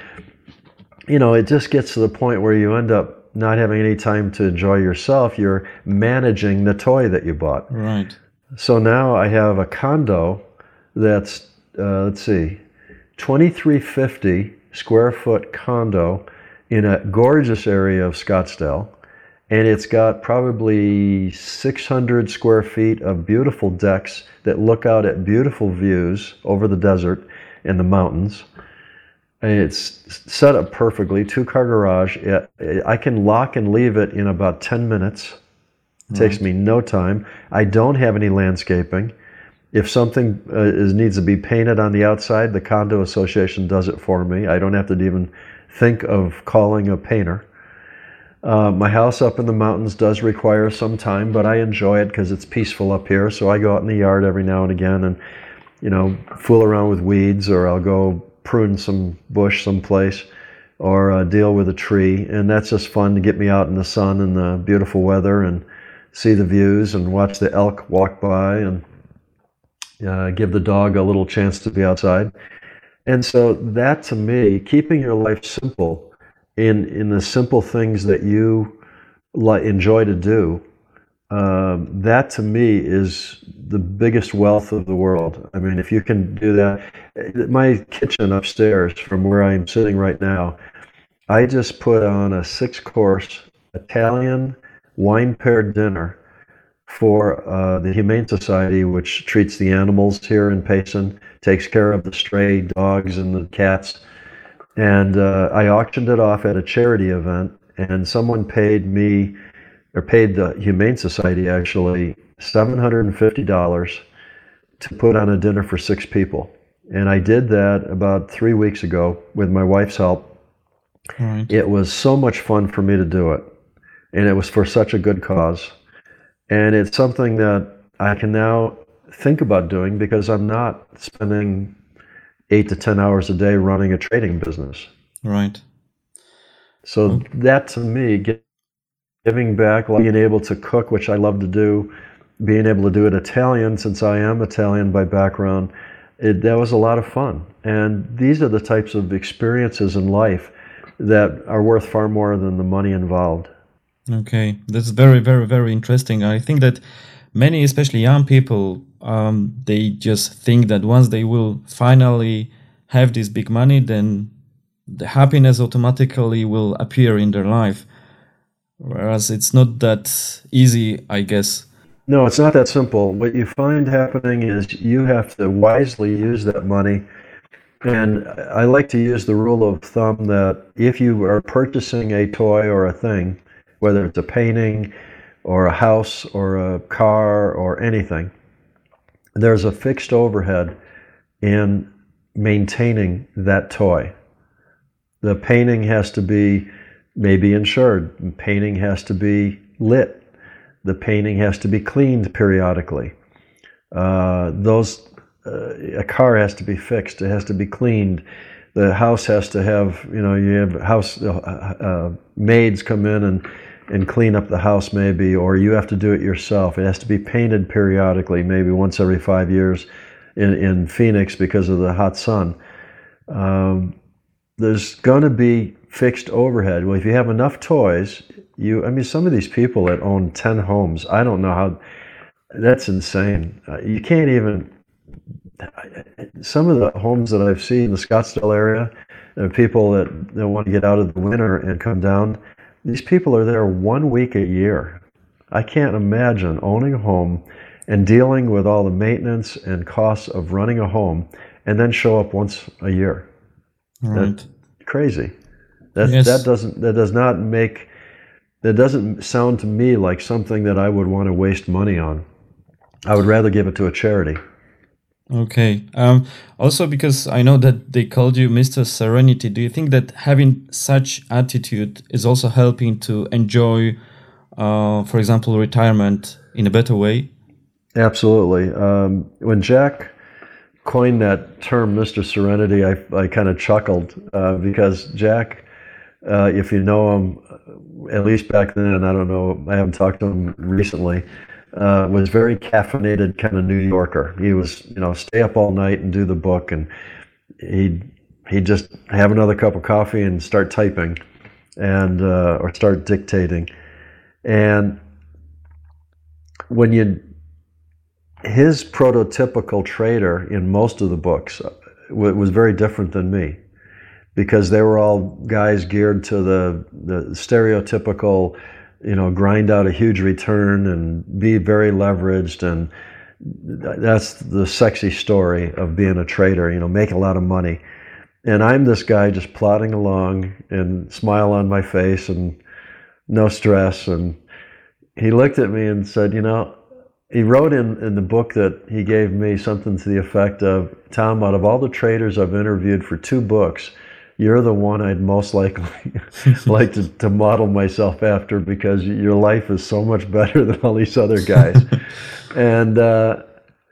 You know it just gets to the point where you end up not having any time to enjoy yourself. You're managing the toy that you bought. Right so now I have a condo that's, uh, let's see, 2350 square foot condo in a gorgeous area of Scottsdale. And it's got probably 600 square feet of beautiful decks that look out at beautiful views over the desert and the mountains. And it's set up perfectly, two car garage. I can lock and leave it in about 10 minutes. It takes me no time. I don't have any landscaping. If something uh, is, needs to be painted on the outside, the condo association does it for me. I don't have to even think of calling a painter. Uh, my house up in the mountains does require some time, but I enjoy it because it's peaceful up here. So I go out in the yard every now and again and, you know, fool around with weeds, or I'll go prune some bush someplace, or uh, deal with a tree, and that's just fun to get me out in the sun and the beautiful weather and see the views and watch the elk walk by and uh, give the dog a little chance to be outside. And so that to me, keeping your life simple in in the simple things that you enjoy to do, uh, that to me is the biggest wealth of the world. I mean, if you can do that, my kitchen upstairs from where I'm sitting right now, I just put on a six course Italian wine paired dinner for uh, the Humane Society, which treats the animals here in Payson, takes care of the stray dogs and the cats. And uh, I auctioned it off at a charity event, and someone paid me, or paid the Humane Society actually, $750 to put on a dinner for six people. And I did that about three weeks ago with my wife's help. Right. It was so much fun for me to do it. And it was for such a good cause. And it's something that I can now think about doing because I'm not spending eight to 10 hours a day running a trading business. Right. So Okay. that to me, giving back, being able to cook, which I love to do, being able to do it Italian since I am Italian by background, it, that was a lot of fun. And these are the types of experiences in life that are worth far more than the money involved. Okay, that's very, very, very interesting. I think that many, especially young people, um, they just think that once they will finally have this big money, then the happiness automatically will appear in their life. Whereas it's not that easy, I guess. No, it's not that simple. What you find happening is you have to wisely use that money. And I like to use the rule of thumb that if you are purchasing a toy or a thing, whether it's a painting or a house or a car or anything, there's a fixed overhead in maintaining that toy. The painting has to be maybe insured, the painting has to be lit, the painting has to be cleaned periodically. Uh, those uh, a car has to be fixed. It has to be cleaned. The house has to have you know you have house uh, uh, maids come in and and clean up the house maybe, or you have to do it yourself. It has to be painted periodically, maybe once every five years in, in Phoenix because of the hot sun. Um, there's going to be fixed overhead. Well, if you have enough toys, you, I mean, some of these people that own 10 homes, I don't know how, that's insane. Uh, you can't even, some of the homes that I've seen in the Scottsdale area, there are people that, that want to get out of the winter and come down. These people are there one week a year. I can't imagine owning a home and dealing with all the maintenance and costs of running a home and then show up once a year. Right. Crazy. That Yes. that doesn't that does not make that doesn't sound to me like something that I would want to waste money on. I would rather give it to a charity. Okay. Um, also, because I know that they called you Mr. Serenity, do you think that having such attitude is also helping to enjoy, uh, for example, retirement in a better way? Absolutely. Um, when Jack coined that term, Mr. Serenity, I, I kind of chuckled uh, because Jack, uh, if you know him, uh, at least back then, I don't know, I haven't talked to him recently, uh, was very caffeinated kind of New Yorker. He was, you know, stay up all night and do the book, and he'd he'd just have another cup of coffee and start typing, and uh, or start dictating, and when you his prototypical trader in most of the books uh, was very different than me because they were all guys geared to the, the stereotypical, you know, grind out a huge return and be very leveraged. And that's the sexy story of being a trader, you know, make a lot of money. And I'm this guy just plodding along and smile on my face and no stress. And he looked at me and said, you know, he wrote in, in the book that he gave me something to the effect of Tom, out of all the traders I've interviewed for two books, you're the one I'd most likely like to, to model myself after because your life is so much better than all these other guys. and uh,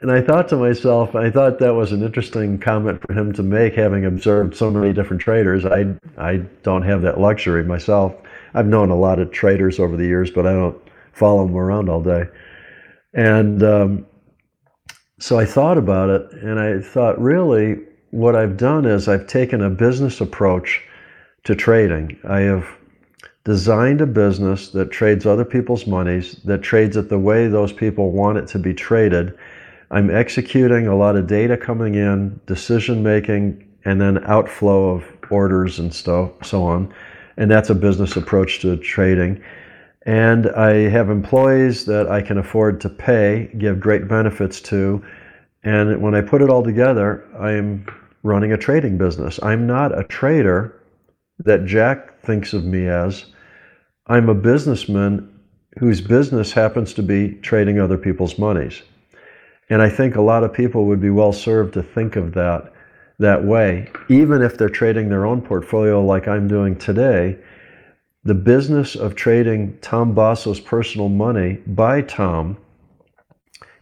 and I thought to myself, I thought that was an interesting comment for him to make, having observed so many different traders. I I don't have that luxury myself. I've known a lot of traders over the years, but I don't follow them around all day. And um, so I thought about it, and I thought, really, what I've done is I've taken a business approach to trading. I have designed a business that trades other people's monies, that trades it the way those people want it to be traded. I'm executing a lot of data coming in, decision making, and then outflow of orders and stuff, so on. And that's a business approach to trading. And I have employees that I can afford to pay, give great benefits to. And when I put it all together, I am running a trading business. I'm not a trader that Jack thinks of me as. I'm a businessman whose business happens to be trading other people's monies. And I think a lot of people would be well served to think of that that way, even if they're trading their own portfolio like I'm doing today. The business of trading Tom Basso's personal money by Tom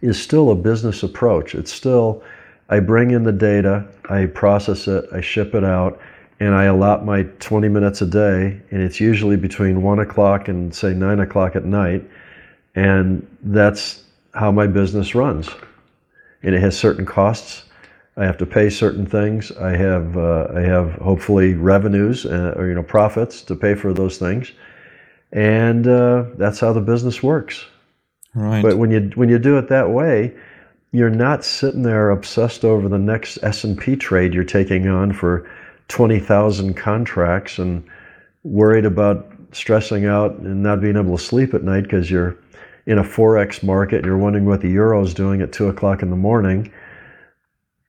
is still a business approach. It's still, I bring in the data, I process it, I ship it out, and I allot my 20 minutes a day, and it's usually between 1 o'clock and say 9 o'clock at night. And that's how my business runs. And it has certain costs. I have to pay certain things. I have, uh, I have hopefully revenues uh, or you know profits to pay for those things, and uh, that's how the business works. Right. But when you when you do it that way, you're not sitting there obsessed over the next S and P trade you're taking on for 20,000 contracts and worried about stressing out and not being able to sleep at night because you're in a forex market and you're wondering what the euro is doing at two o'clock in the morning.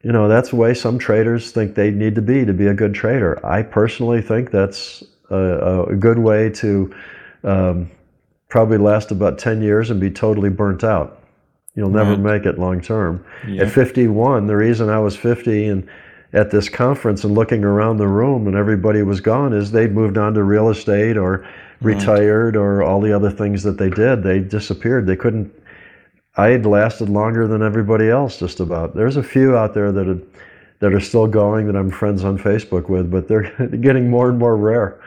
You know that's the way some traders think they need to be to be a good trader. I personally think that's a, a good way to um, probably last about ten years and be totally burnt out. You'll never Right. make it long term. Yeah. At 51, the reason I was 50 and at this conference and looking around the room and everybody was gone is they'd moved on to real estate or retired or all the other things that they did. They disappeared. They couldn't. I had lasted longer than everybody else, just about. There's a few out there that had, that are still going that I'm friends on Facebook with, but they're getting more and more rare.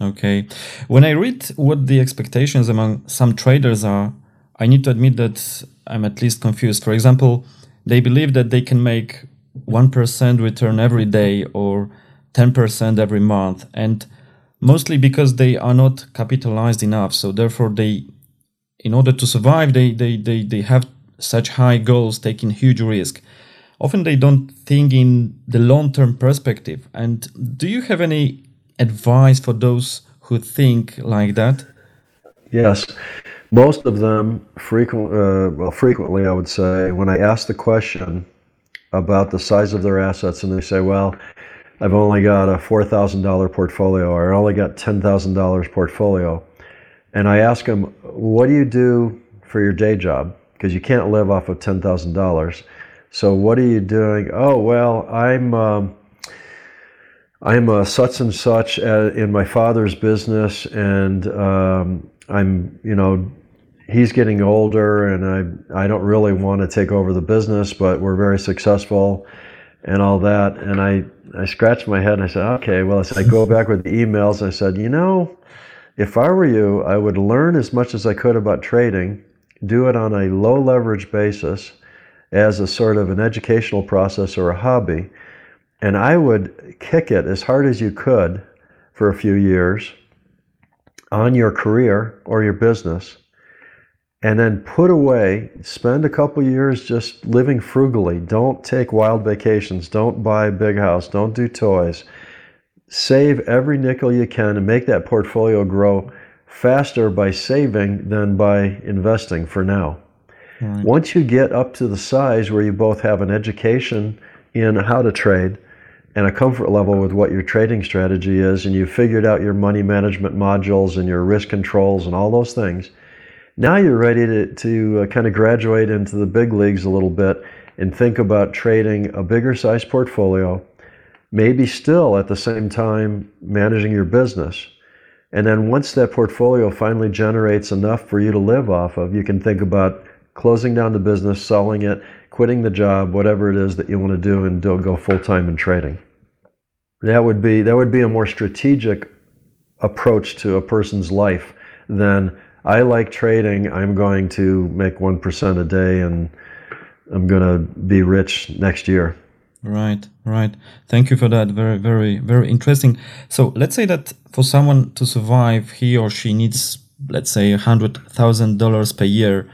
Okay. When I read what the expectations among some traders are, I need to admit that I'm at least confused. For example, they believe that they can make 1% return every day or 10% every month, and mostly because they are not capitalized enough. So, therefore, they, in order to survive, they, they, they, they have such high goals, taking huge risk. Often they don't think in the long term perspective. And do you have any advice for those who think like that? Yes, most of them frequent, uh, well, frequently I would say, when I ask the question about the size of their assets, and they say, "Well, I've only got a four thousand dollar portfolio, or I only got ten thousand dollars portfolio," and I ask them, "What do you do for your day job? Because you can't live off of ten thousand dollars. So what are you doing? Oh, well, I'm." Um, I'm a such and such in my father's business, and um, I'm, you know, he's getting older, and I, I don't really want to take over the business, but we're very successful, and all that. And I, I scratched my head and I said, okay, well, I said, I go back with the emails. I said, you know, if I were you, I would learn as much as I could about trading, do it on a low leverage basis, as a sort of an educational process or a hobby and I would kick it as hard as you could for a few years on your career or your business, and then put away, spend a couple years just living frugally. Don't take wild vacations. Don't buy a big house. Don't do toys. Save every nickel you can and make that portfolio grow faster by saving than by investing for now. Once you get up to the size where you both have an education in how to trade and a comfort level with what your trading strategy is, and you've figured out your money management modules and your risk controls and all those things, now you're ready to, to uh, kind of graduate into the big leagues a little bit and think about trading a bigger size portfolio, maybe still at the same time managing your business. And then once that portfolio finally generates enough for you to live off of, you can think about closing down the business, selling it, quitting the job, whatever it is that you want to do, and go full time in trading. That would be that would be a more strategic approach to a person's life than I like trading. I'm going to make one percent a day, and I'm going to be rich next year. Right, right. Thank you for that. Very, very, very interesting. So let's say that for someone to survive, he or she needs, let's say, hundred thousand dollars per year.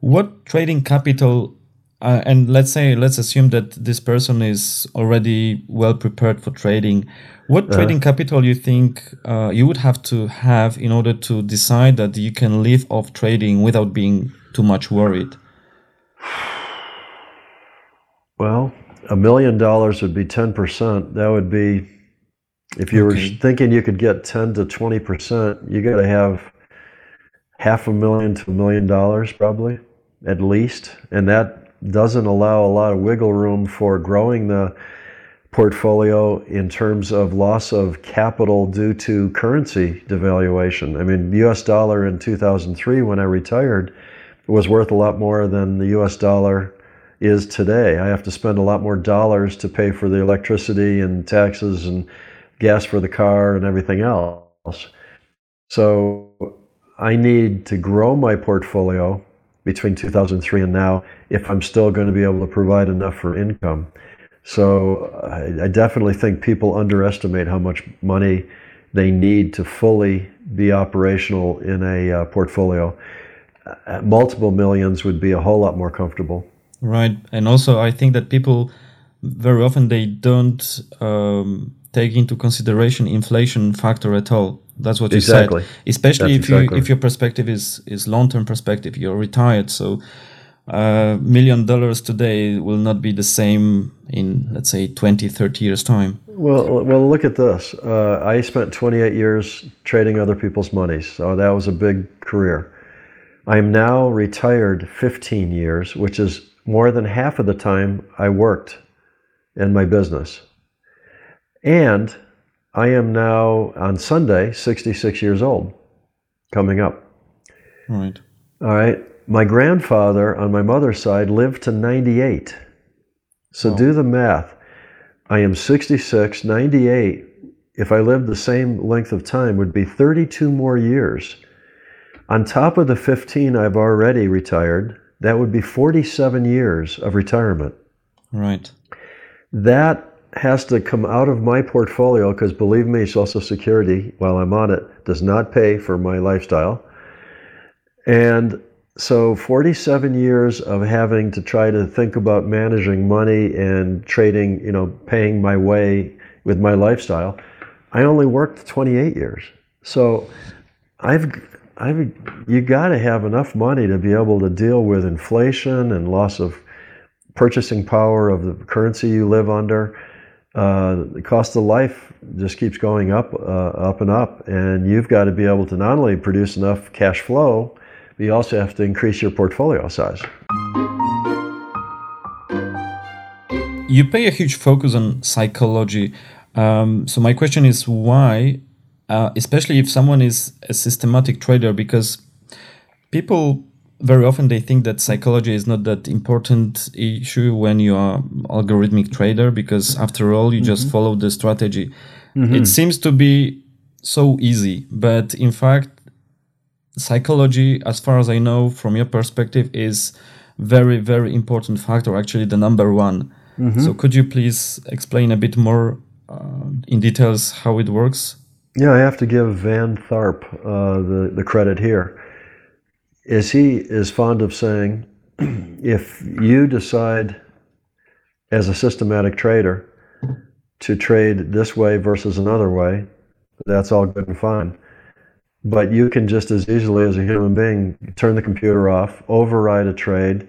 What trading capital uh, and let's say let's assume that this person is already well prepared for trading what uh-huh. trading capital you think uh, you would have to have in order to decide that you can live off trading without being too much worried well a million dollars would be 10% that would be if you okay. were thinking you could get 10 to 20% you got to have half a million to a million dollars probably at least and that doesn't allow a lot of wiggle room for growing the portfolio in terms of loss of capital due to currency devaluation. I mean, US dollar in 2003 when I retired was worth a lot more than the US dollar is today. I have to spend a lot more dollars to pay for the electricity and taxes and gas for the car and everything else. So I need to grow my portfolio between 2003 and now if I'm still going to be able to provide enough for income. So I, I definitely think people underestimate how much money they need to fully be operational in a uh, portfolio. Uh, multiple millions would be a whole lot more comfortable. Right, and also I think that people very often they don't um, take into consideration inflation factor at all. That's what you said. Especially That's if exactly. you if your perspective is is long term perspective, you're retired, so a uh, million dollars today will not be the same in let's say 20 30 years time well well look at this uh, i spent 28 years trading other people's money so that was a big career i'm now retired 15 years which is more than half of the time i worked in my business and I am now on Sunday 66 years old, coming up. Right. All right. My grandfather on my mother's side lived to 98. So oh. do the math. I am 66, 98. If I lived the same length of time, would be 32 more years. On top of the 15 I've already retired, that would be 47 years of retirement. Right. That has to come out of my portfolio because believe me, Social Security, while I'm on it, does not pay for my lifestyle. And so 47 years of having to try to think about managing money and trading, you know, paying my way with my lifestyle. I only worked 28 years. So I've I've you got to have enough money to be able to deal with inflation and loss of purchasing power of the currency you live under uh, the cost of life just keeps going up, uh, up and up, and you've got to be able to not only produce enough cash flow, but you also have to increase your portfolio size. You pay a huge focus on psychology. Um, so my question is why, uh, especially if someone is a systematic trader, because people very often they think that psychology is not that important issue when you are algorithmic trader because after all you mm-hmm. just follow the strategy mm-hmm. it seems to be so easy but in fact psychology as far as i know from your perspective is very very important factor actually the number one mm-hmm. so could you please explain a bit more uh, in details how it works yeah i have to give van tharp uh, the, the credit here is he is fond of saying, if you decide as a systematic trader to trade this way versus another way, that's all good and fine. But you can just as easily as a human being turn the computer off, override a trade,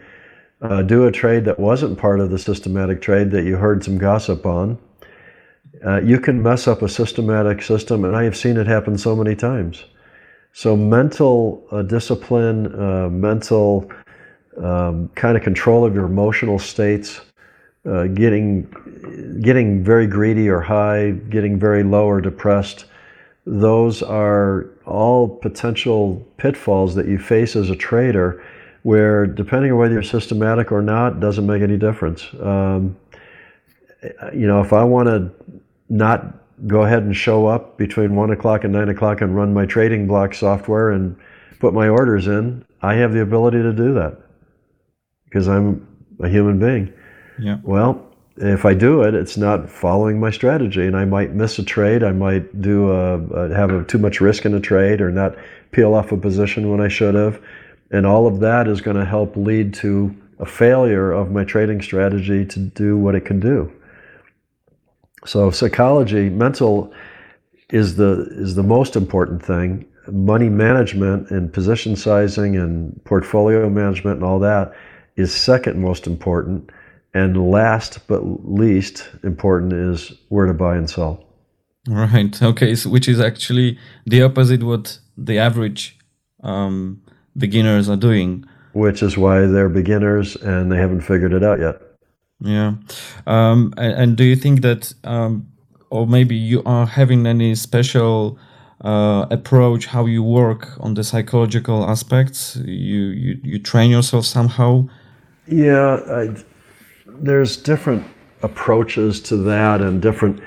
uh, do a trade that wasn't part of the systematic trade that you heard some gossip on. Uh, you can mess up a systematic system, and I have seen it happen so many times. So mental uh, discipline, uh, mental um, kind of control of your emotional states, uh, getting getting very greedy or high, getting very low or depressed. Those are all potential pitfalls that you face as a trader, where depending on whether you're systematic or not, doesn't make any difference. Um, you know, if I want to not go ahead and show up between one o'clock and nine o'clock and run my Trading Blox software and put my orders in, I have the ability to do that because I'm a human being. Yeah. Well, if I do it, it's not following my strategy, and I might miss a trade. I might do a, a have a, too much risk in a trade, or not peel off a position when I should have, and all of that is going to help lead to a failure of my trading strategy to do what it can do. So psychology, mental is the is the most important thing. Money management and position sizing and portfolio management and all that is second most important. And last but least important is where to buy and sell. Right. Okay. So which is actually the opposite what the average um, beginners are doing. Which is why they're beginners and they haven't figured it out yet. Yeah. Um, and, and, do you think that, um, or maybe you are having any special uh, approach how you work on the psychological aspects? You you, you train yourself somehow? Yeah, I, there's different approaches to that and different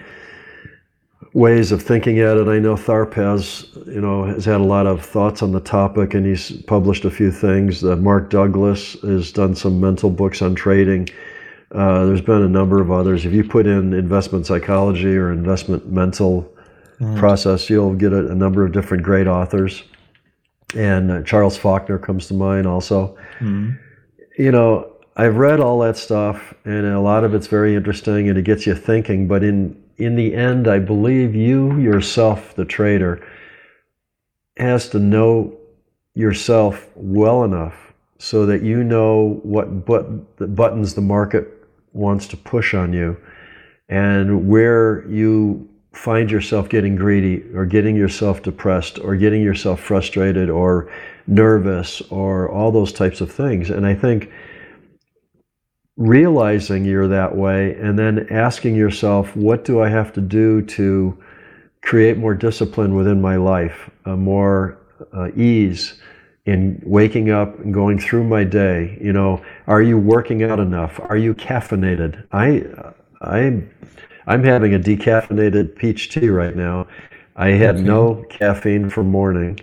ways of thinking at it. I know Tharp has, you know, has had a lot of thoughts on the topic, and he's published a few things. Uh, Mark Douglas has done some mental books on trading. Uh, there's been a number of others. If you put in investment psychology or investment mental mm. process, you'll get a, a, number of different great authors. And uh, Charles Faulkner comes to mind also. Mm. You know, I've read all that stuff, and a lot of it's very interesting, and it gets you thinking. But in in the end, I believe you yourself, the trader, has to know yourself well enough so that you know what but, the buttons the market wants to push on you and where you find yourself getting greedy or getting yourself depressed or getting yourself frustrated or nervous or all those types of things. And I think realizing you're that way and then asking yourself, what do I have to do to create more discipline within my life, uh, more uh, ease in waking up and going through my day? You know, are you working out enough? Are you caffeinated? I, I, I'm having a decaffeinated peach tea right now. I had no caffeine for morning.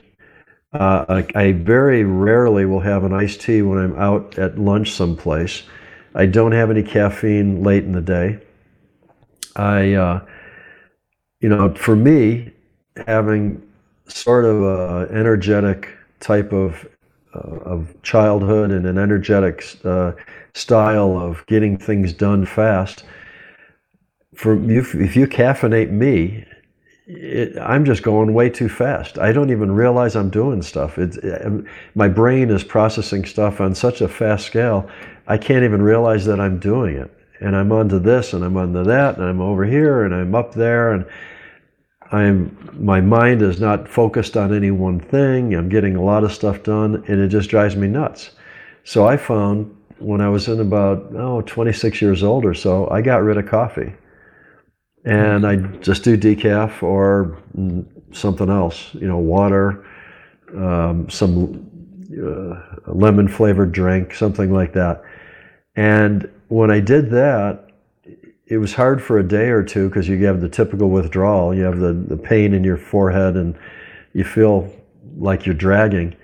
Uh, I, I very rarely will have an iced tea when I'm out at lunch someplace. I don't have any caffeine late in the day. I, uh, you know, for me, having sort of a energetic type of uh, of childhood and an energetic uh, style of getting things done fast. For you, if you caffeinate me, it, I'm just going way too fast. I don't even realize I'm doing stuff. It, my brain is processing stuff on such a fast scale I can't even realize that I'm doing it. And I'm onto this and I'm onto that and I'm over here and I'm up there and I'm my mind is not focused on any one thing. I'm getting a lot of stuff done and it just drives me nuts. So I found when I was in about oh 26 years old or so, I got rid of coffee. And I just do decaf or something else, you know, water, um, some uh, lemon flavored drink, something like that. And when I did that, it was hard for a day or two because you have the typical withdrawal. You have the, the pain in your forehead and you feel like you're dragging.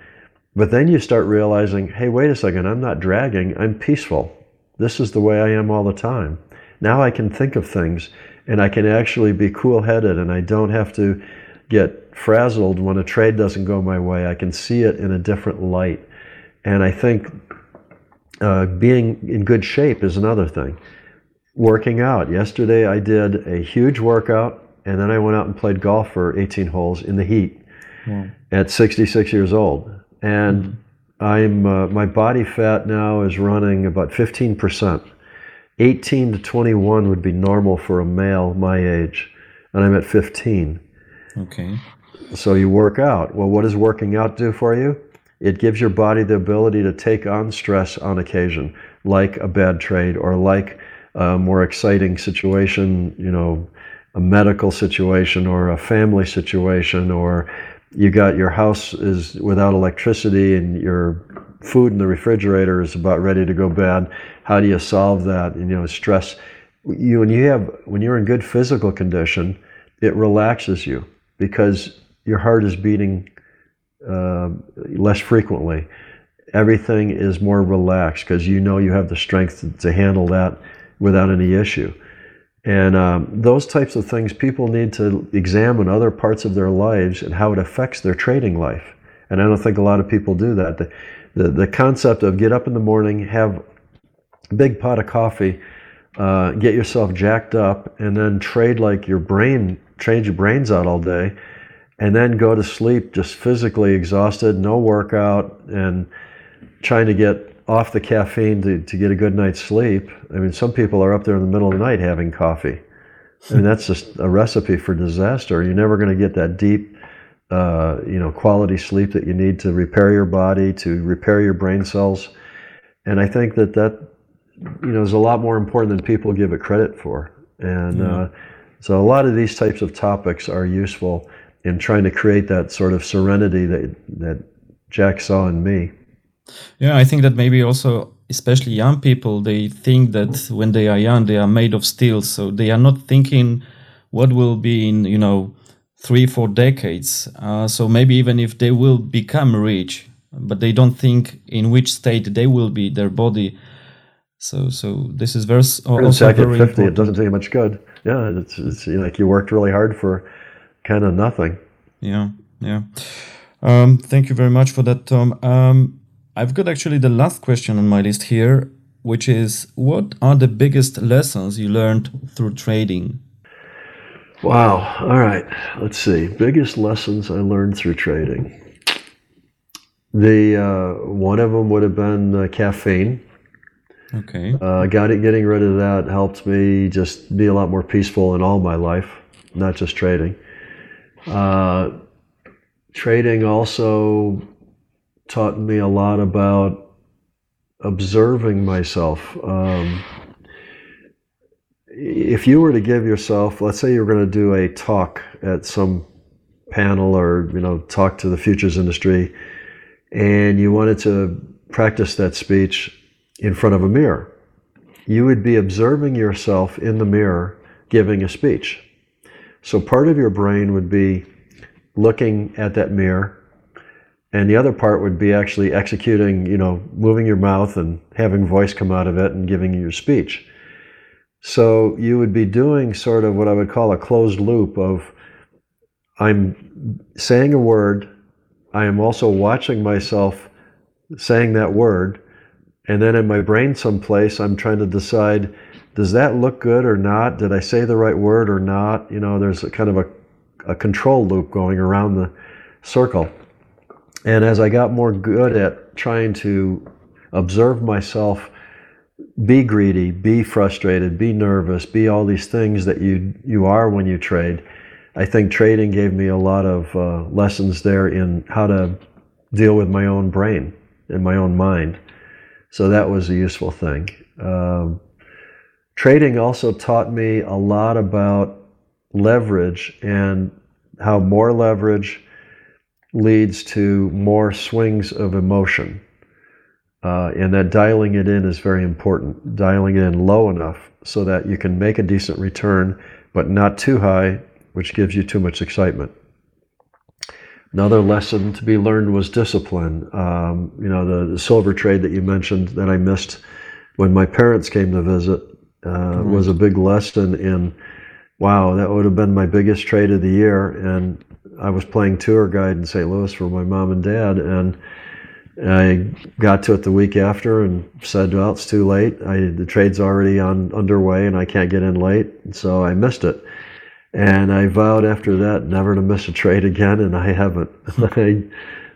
But then you start realizing, hey, wait a second, I'm not dragging, I'm peaceful. This is the way I am all the time. Now I can think of things and I can actually be cool headed and I don't have to get frazzled when a trade doesn't go my way. I can see it in a different light. And I think uh, being in good shape is another thing. Working out. Yesterday I did a huge workout and then I went out and played golf for 18 holes in the heat yeah. at 66 years old. And mm-hmm. I'm uh, my body fat now is running about 15%. 18 to 21 would be normal for a male my age, and I'm at 15. Okay. So you work out. Well, what does working out do for you? It gives your body the ability to take on stress on occasion, like a bad trade or like a more exciting situation, you know, a medical situation or a family situation, or you got your house is without electricity and your food in the refrigerator is about ready to go bad. How do you solve that? You know, stress. You when you have when you're in good physical condition, it relaxes you because your heart is beating uh, less frequently. Everything is more relaxed because you know you have the strength to, to handle that without any issue. And um, those types of things, people need to examine other parts of their lives and how it affects their trading life. And I don't think a lot of people do that. The, the, the concept of get up in the morning, have a big pot of coffee, uh, get yourself jacked up, and then trade like your brain, trade your brains out all day, and then go to sleep just physically exhausted, no workout, and trying to get off the caffeine to, to get a good night's sleep. I mean, some people are up there in the middle of the night having coffee. I mean, that's just a recipe for disaster. You're never going to get that deep, uh, you know, quality sleep that you need to repair your body, to repair your brain cells. And I think that that, you know, is a lot more important than people give it credit for. And uh, so a lot of these types of topics are useful in trying to create that sort of serenity that that Jack saw in me. Yeah, I think that maybe also, especially young people, they think that when they are young, they are made of steel. So they are not thinking what will be in, you know, three, four decades. Uh, so maybe even if they will become rich, but they don't think in which state they will be, their body. So, so this is very also at very 50, important. it doesn't take much good. Yeah, it's, it's you know, like you worked really hard for kind of nothing. Yeah, yeah. Um, thank you very much for that, Tom. Um, I've got actually the last question on my list here, which is what are the biggest lessons you learned through trading? Wow. All right. Let's see. Biggest lessons I learned through trading. The uh, one of them would have been uh, caffeine. Okay. Uh, got it. Getting rid of that helped me just be a lot more peaceful in all my life, not just trading. Uh, trading also taught me a lot about observing myself. Um, if you were to give yourself, let's say you were going to do a talk at some panel or you know talk to the futures industry, and you wanted to practice that speech in front of a mirror, you would be observing yourself in the mirror giving a speech. So part of your brain would be looking at that mirror and the other part would be actually executing, you know, moving your mouth and having voice come out of it and giving your speech. So you would be doing sort of what I would call a closed loop of I'm saying a word, I am also watching myself saying that word, and then in my brain someplace I'm trying to decide does that look good or not? Did I say the right word or not? You know, there's a kind of a, a control loop going around the circle. And as I got more good at trying to observe myself be greedy, be frustrated, be nervous, be all these things that you you are when you trade. I think trading gave me a lot of uh, lessons there in how to deal with my own brain and my own mind. So that was a useful thing. Um, trading also taught me a lot about leverage and how more leverage leads to more swings of emotion. Uh, and that dialing it in is very important. Dialing it in low enough so that you can make a decent return, but not too high, which gives you too much excitement. Another lesson to be learned was discipline. Um, you know, the, the, silver trade that you mentioned that I missed when my parents came to visit uh, mm-hmm. was a big lesson in, wow, that would have been my biggest trade of the year. And I was playing tour guide in St. Louis for my mom and dad, and I got to it the week after and said, "Well, it's too late. I, the trade's already on underway, and I can't get in late." So I missed it, and I vowed after that never to miss a trade again, and I haven't. I,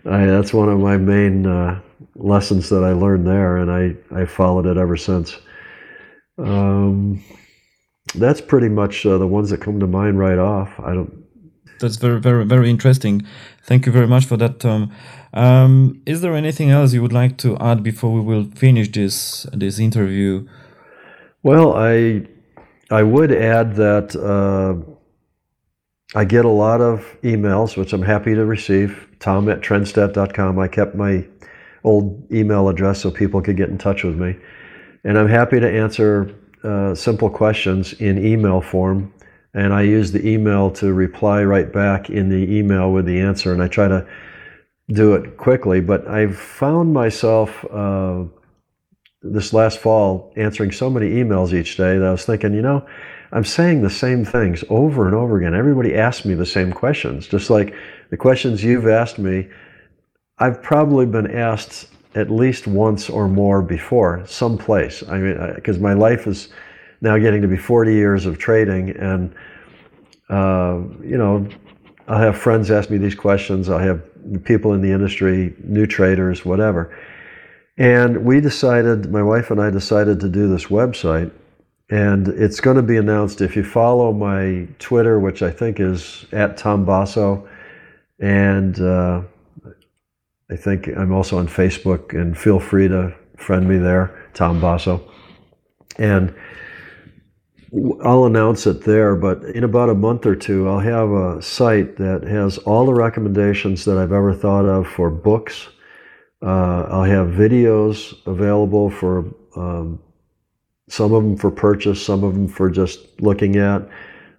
I, that's one of my main uh, lessons that I learned there, and I I followed it ever since. Um, that's pretty much uh, the ones that come to mind right off. I don't that's very, very, very interesting. Thank you very much for that, Tom. Um, is there anything else you would like to add before we will finish this this interview? Well, I I would add that uh, I get a lot of emails, which I'm happy to receive. Tom at trendstat.com. I kept my old email address so people could get in touch with me, and I'm happy to answer uh, simple questions in email form and I use the email to reply right back in the email with the answer, and I try to do it quickly. But I've found myself uh, this last fall answering so many emails each day that I was thinking, you know, I'm saying the same things over and over again. Everybody asks me the same questions, just like the questions you've asked me. I've probably been asked at least once or more before, someplace. I mean, because my life is now getting to be 40 years of trading, and uh, you know, I'll have friends ask me these questions. I'll have people in the industry, new traders, whatever. And we decided, my wife and I decided to do this website. And it's going to be announced if you follow my Twitter, which I think is at Tom Basso. And uh, I think I'm also on Facebook, and feel free to friend me there, Tom Basso. And I'll announce it there, but in about a month or two, I'll have a site that has all the recommendations that I've ever thought of for books. Uh, I'll have videos available for um, some of them for purchase, some of them for just looking at.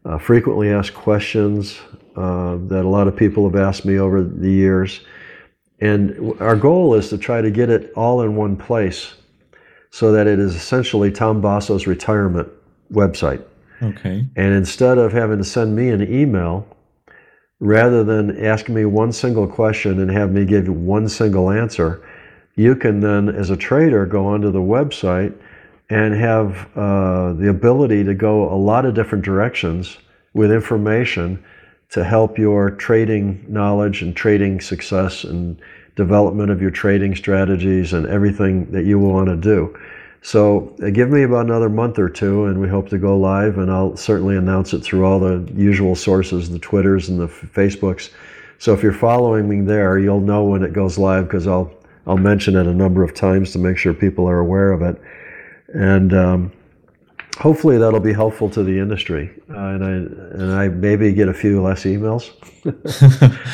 Uh, frequently asked questions uh, that a lot of people have asked me over the years. And our goal is to try to get it all in one place so that it is essentially Tom Basso's retirement website. Okay. And instead of having to send me an email, rather than ask me one single question and have me give you one single answer, you can then, as a trader, go onto the website and have uh, the ability to go a lot of different directions with information to help your trading knowledge and trading success and development of your trading strategies and everything that you want to do. So uh, give me about another month or two, and we hope to go live. And I'll certainly announce it through all the usual sources, the Twitters and the Facebooks. So if you're following me there, you'll know when it goes live because I'll I'll mention it a number of times to make sure people are aware of it. And um, hopefully that'll be helpful to the industry, uh, and I and I maybe get a few less emails.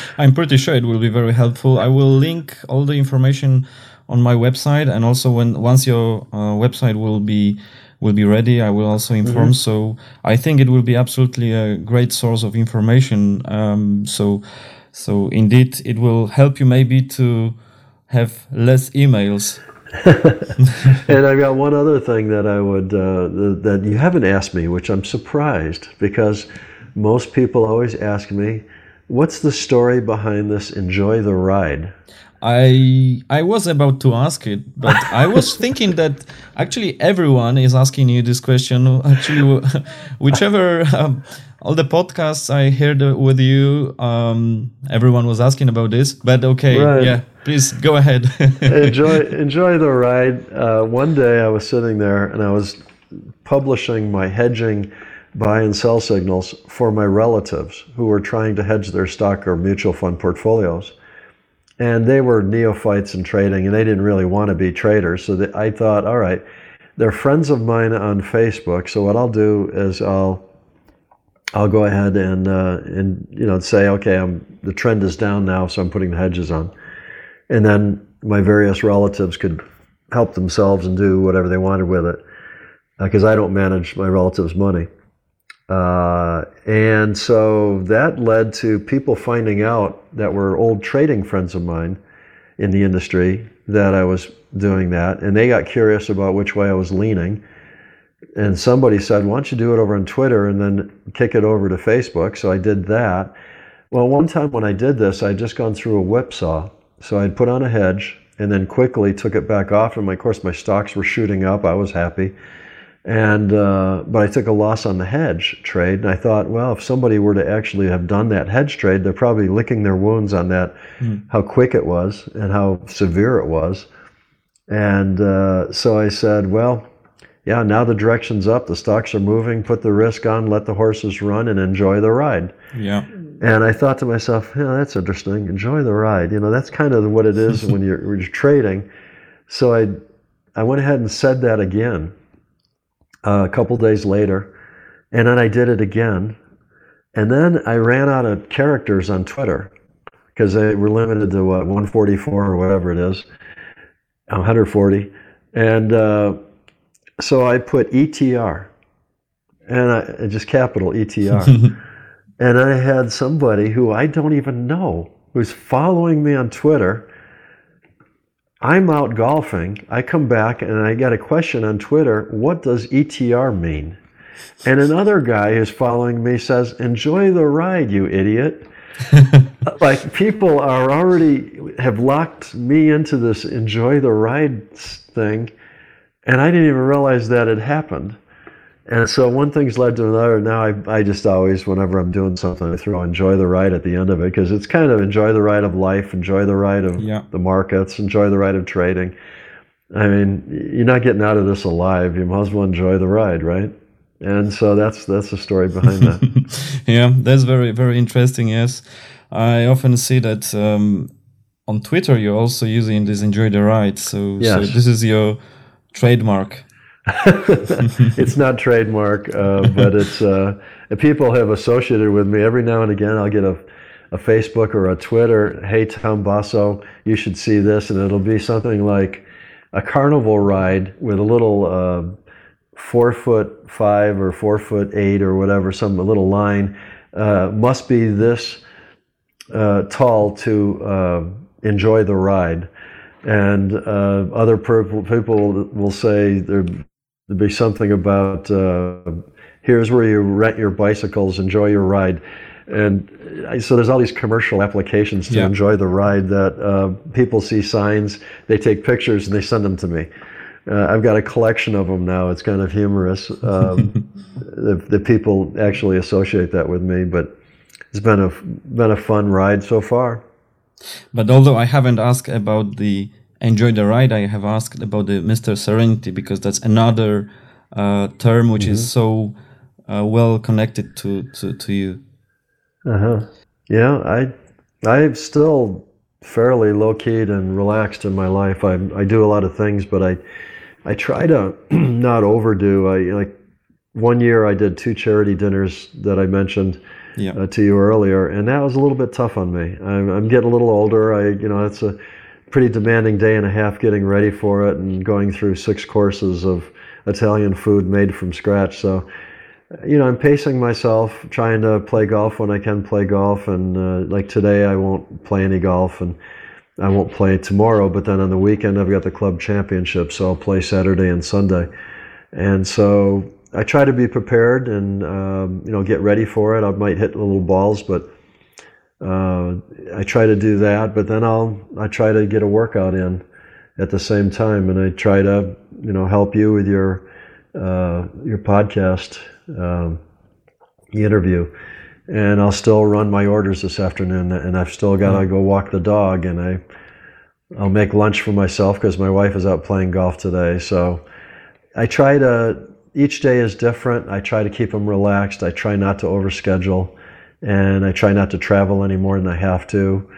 I'm pretty sure it will be very helpful. I will link all the information on my website, and also when once your uh, website will be will be ready, I will also inform. Mm-hmm. So I think it will be absolutely a great source of information. Um, so so indeed, it will help you maybe to have less emails. and I've got one other thing that I would uh, that you haven't asked me, which I'm surprised because most people always ask me, "What's the story behind this? Enjoy the ride." I I was about to ask it, but I was thinking that actually everyone is asking you this question. Actually, whichever um, all the podcasts I heard with you, um, everyone was asking about this. But okay, right. yeah, please go ahead. enjoy enjoy the ride. Uh, one day I was sitting there and I was publishing my hedging buy and sell signals for my relatives who were trying to hedge their stock or mutual fund portfolios and they were neophytes in trading and they didn't really want to be traders so I thought all right they're friends of mine on Facebook so what I'll do is I'll I'll go ahead and uh, and you know say okay I'm the trend is down now so I'm putting the hedges on and then my various relatives could help themselves and do whatever they wanted with it because uh, I don't manage my relatives money uh, and so that led to people finding out that were old trading friends of mine in the industry that I was doing that. And they got curious about which way I was leaning. And somebody said, Why don't you do it over on Twitter and then kick it over to Facebook? So I did that. Well, one time when I did this, I'd just gone through a whipsaw. So I'd put on a hedge and then quickly took it back off. And of course, my stocks were shooting up. I was happy. And uh, but I took a loss on the hedge trade, and I thought, well, if somebody were to actually have done that hedge trade, they're probably licking their wounds on that, mm. how quick it was and how severe it was. And uh, so I said, well, yeah, now the direction's up, the stocks are moving. Put the risk on, let the horses run, and enjoy the ride. Yeah. And I thought to myself, yeah, that's interesting. Enjoy the ride. You know, that's kind of what it is when you're, when you're trading. So I, I went ahead and said that again uh, a couple days later, and then I did it again, and then I ran out of characters on Twitter because they were limited to what 144 or whatever it is, 140, and uh, so I put ETR, and I just capital ETR, and I had somebody who I don't even know who's following me on Twitter I'm out golfing. I come back and I get a question on Twitter what does ETR mean? And another guy who's following me says, Enjoy the ride, you idiot. like people are already have locked me into this enjoy the ride thing, and I didn't even realize that had happened. And so one thing's led to another. Now I, I just always, whenever I'm doing something, I throw enjoy the ride at the end of it because it's kind of enjoy the ride of life, enjoy the ride of Yeah. the markets, enjoy the ride of trading. I mean, you're not getting out of this alive. You might as well enjoy the ride, right? And so that's that's the story behind that. yeah, that's very very interesting. Yes, I often see that um, on Twitter. You're also using this "enjoy the ride." So, so this is your trademark. it's not trademark, uh, but it's uh, people have associated with me. Every now and again, I'll get a, a Facebook or a Twitter. Hey, Tom Basso, you should see this, and it'll be something like a carnival ride with a little uh, four foot five or four foot eight or whatever, some little line. Uh, must be this uh, tall to uh, enjoy the ride. And uh, other people, will say there would be something about uh, here's where you rent your bicycles, enjoy your ride. And I- so there's all these commercial applications to Yeah. enjoy the ride that uh, people see signs, they take pictures, and they send them to me. Uh, I've got a collection of them now. It's kind of humorous um, that, that people actually associate that with me, but it's been a been a fun ride so far. But although I haven't asked about the enjoy the ride, I have asked about the Mr. Serenity because that's another uh, term which is so uh, well connected to, to, to you. Uh-huh. Yeah, I I'm still fairly low keyed and relaxed in my life. I I do a lot of things, but I I try to not overdo. I like one year I did two charity dinners that I mentioned Yeah. uh, to you earlier, and that was a little bit tough on me. I'm, I'm getting a little older. I you know it's a pretty demanding day and a half getting ready for it and going through six courses of Italian food made from scratch. So you know, I'm pacing myself, trying to play golf when I can play golf. And uh, like today, I won't play any golf, and I won't play tomorrow. But then on the weekend, I've got the club championship, so I'll play Saturday and Sunday. And so I try to be prepared and um, you know get ready for it. I might hit little balls, but uh, I try to do that. But then I'll I try to get a workout in at the same time, and I try to you know help you with your uh, your podcast um, interview, and I'll still run my orders this afternoon, and I've still got to go walk the dog, and I I'll make lunch for myself because my wife is out playing golf today. So I try to each day is different. I try to keep them relaxed. I try not to overschedule, and I try not to travel any more than I have to.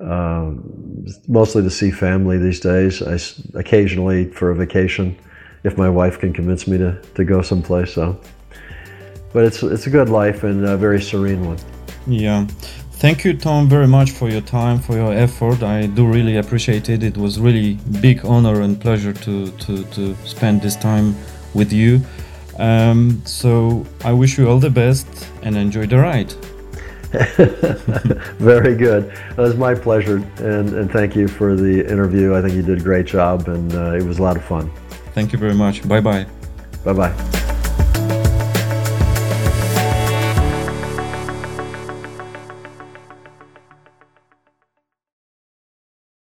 Um, mostly to see family these days. I occasionally for a vacation if my wife can convince me to, to go someplace. So, but it's it's a good life and a very serene one. Yeah. Thank you, Tom, very much for your time, for your effort. I do really appreciate it. It was really big honor and pleasure to, to, to spend this time with you. Um, so I wish you all the best and enjoy the ride. Very good. It was my pleasure, and, and thank you for the interview. I think you did a great job, and uh, it was a lot of fun. Thank you very much. Bye bye. Bye bye.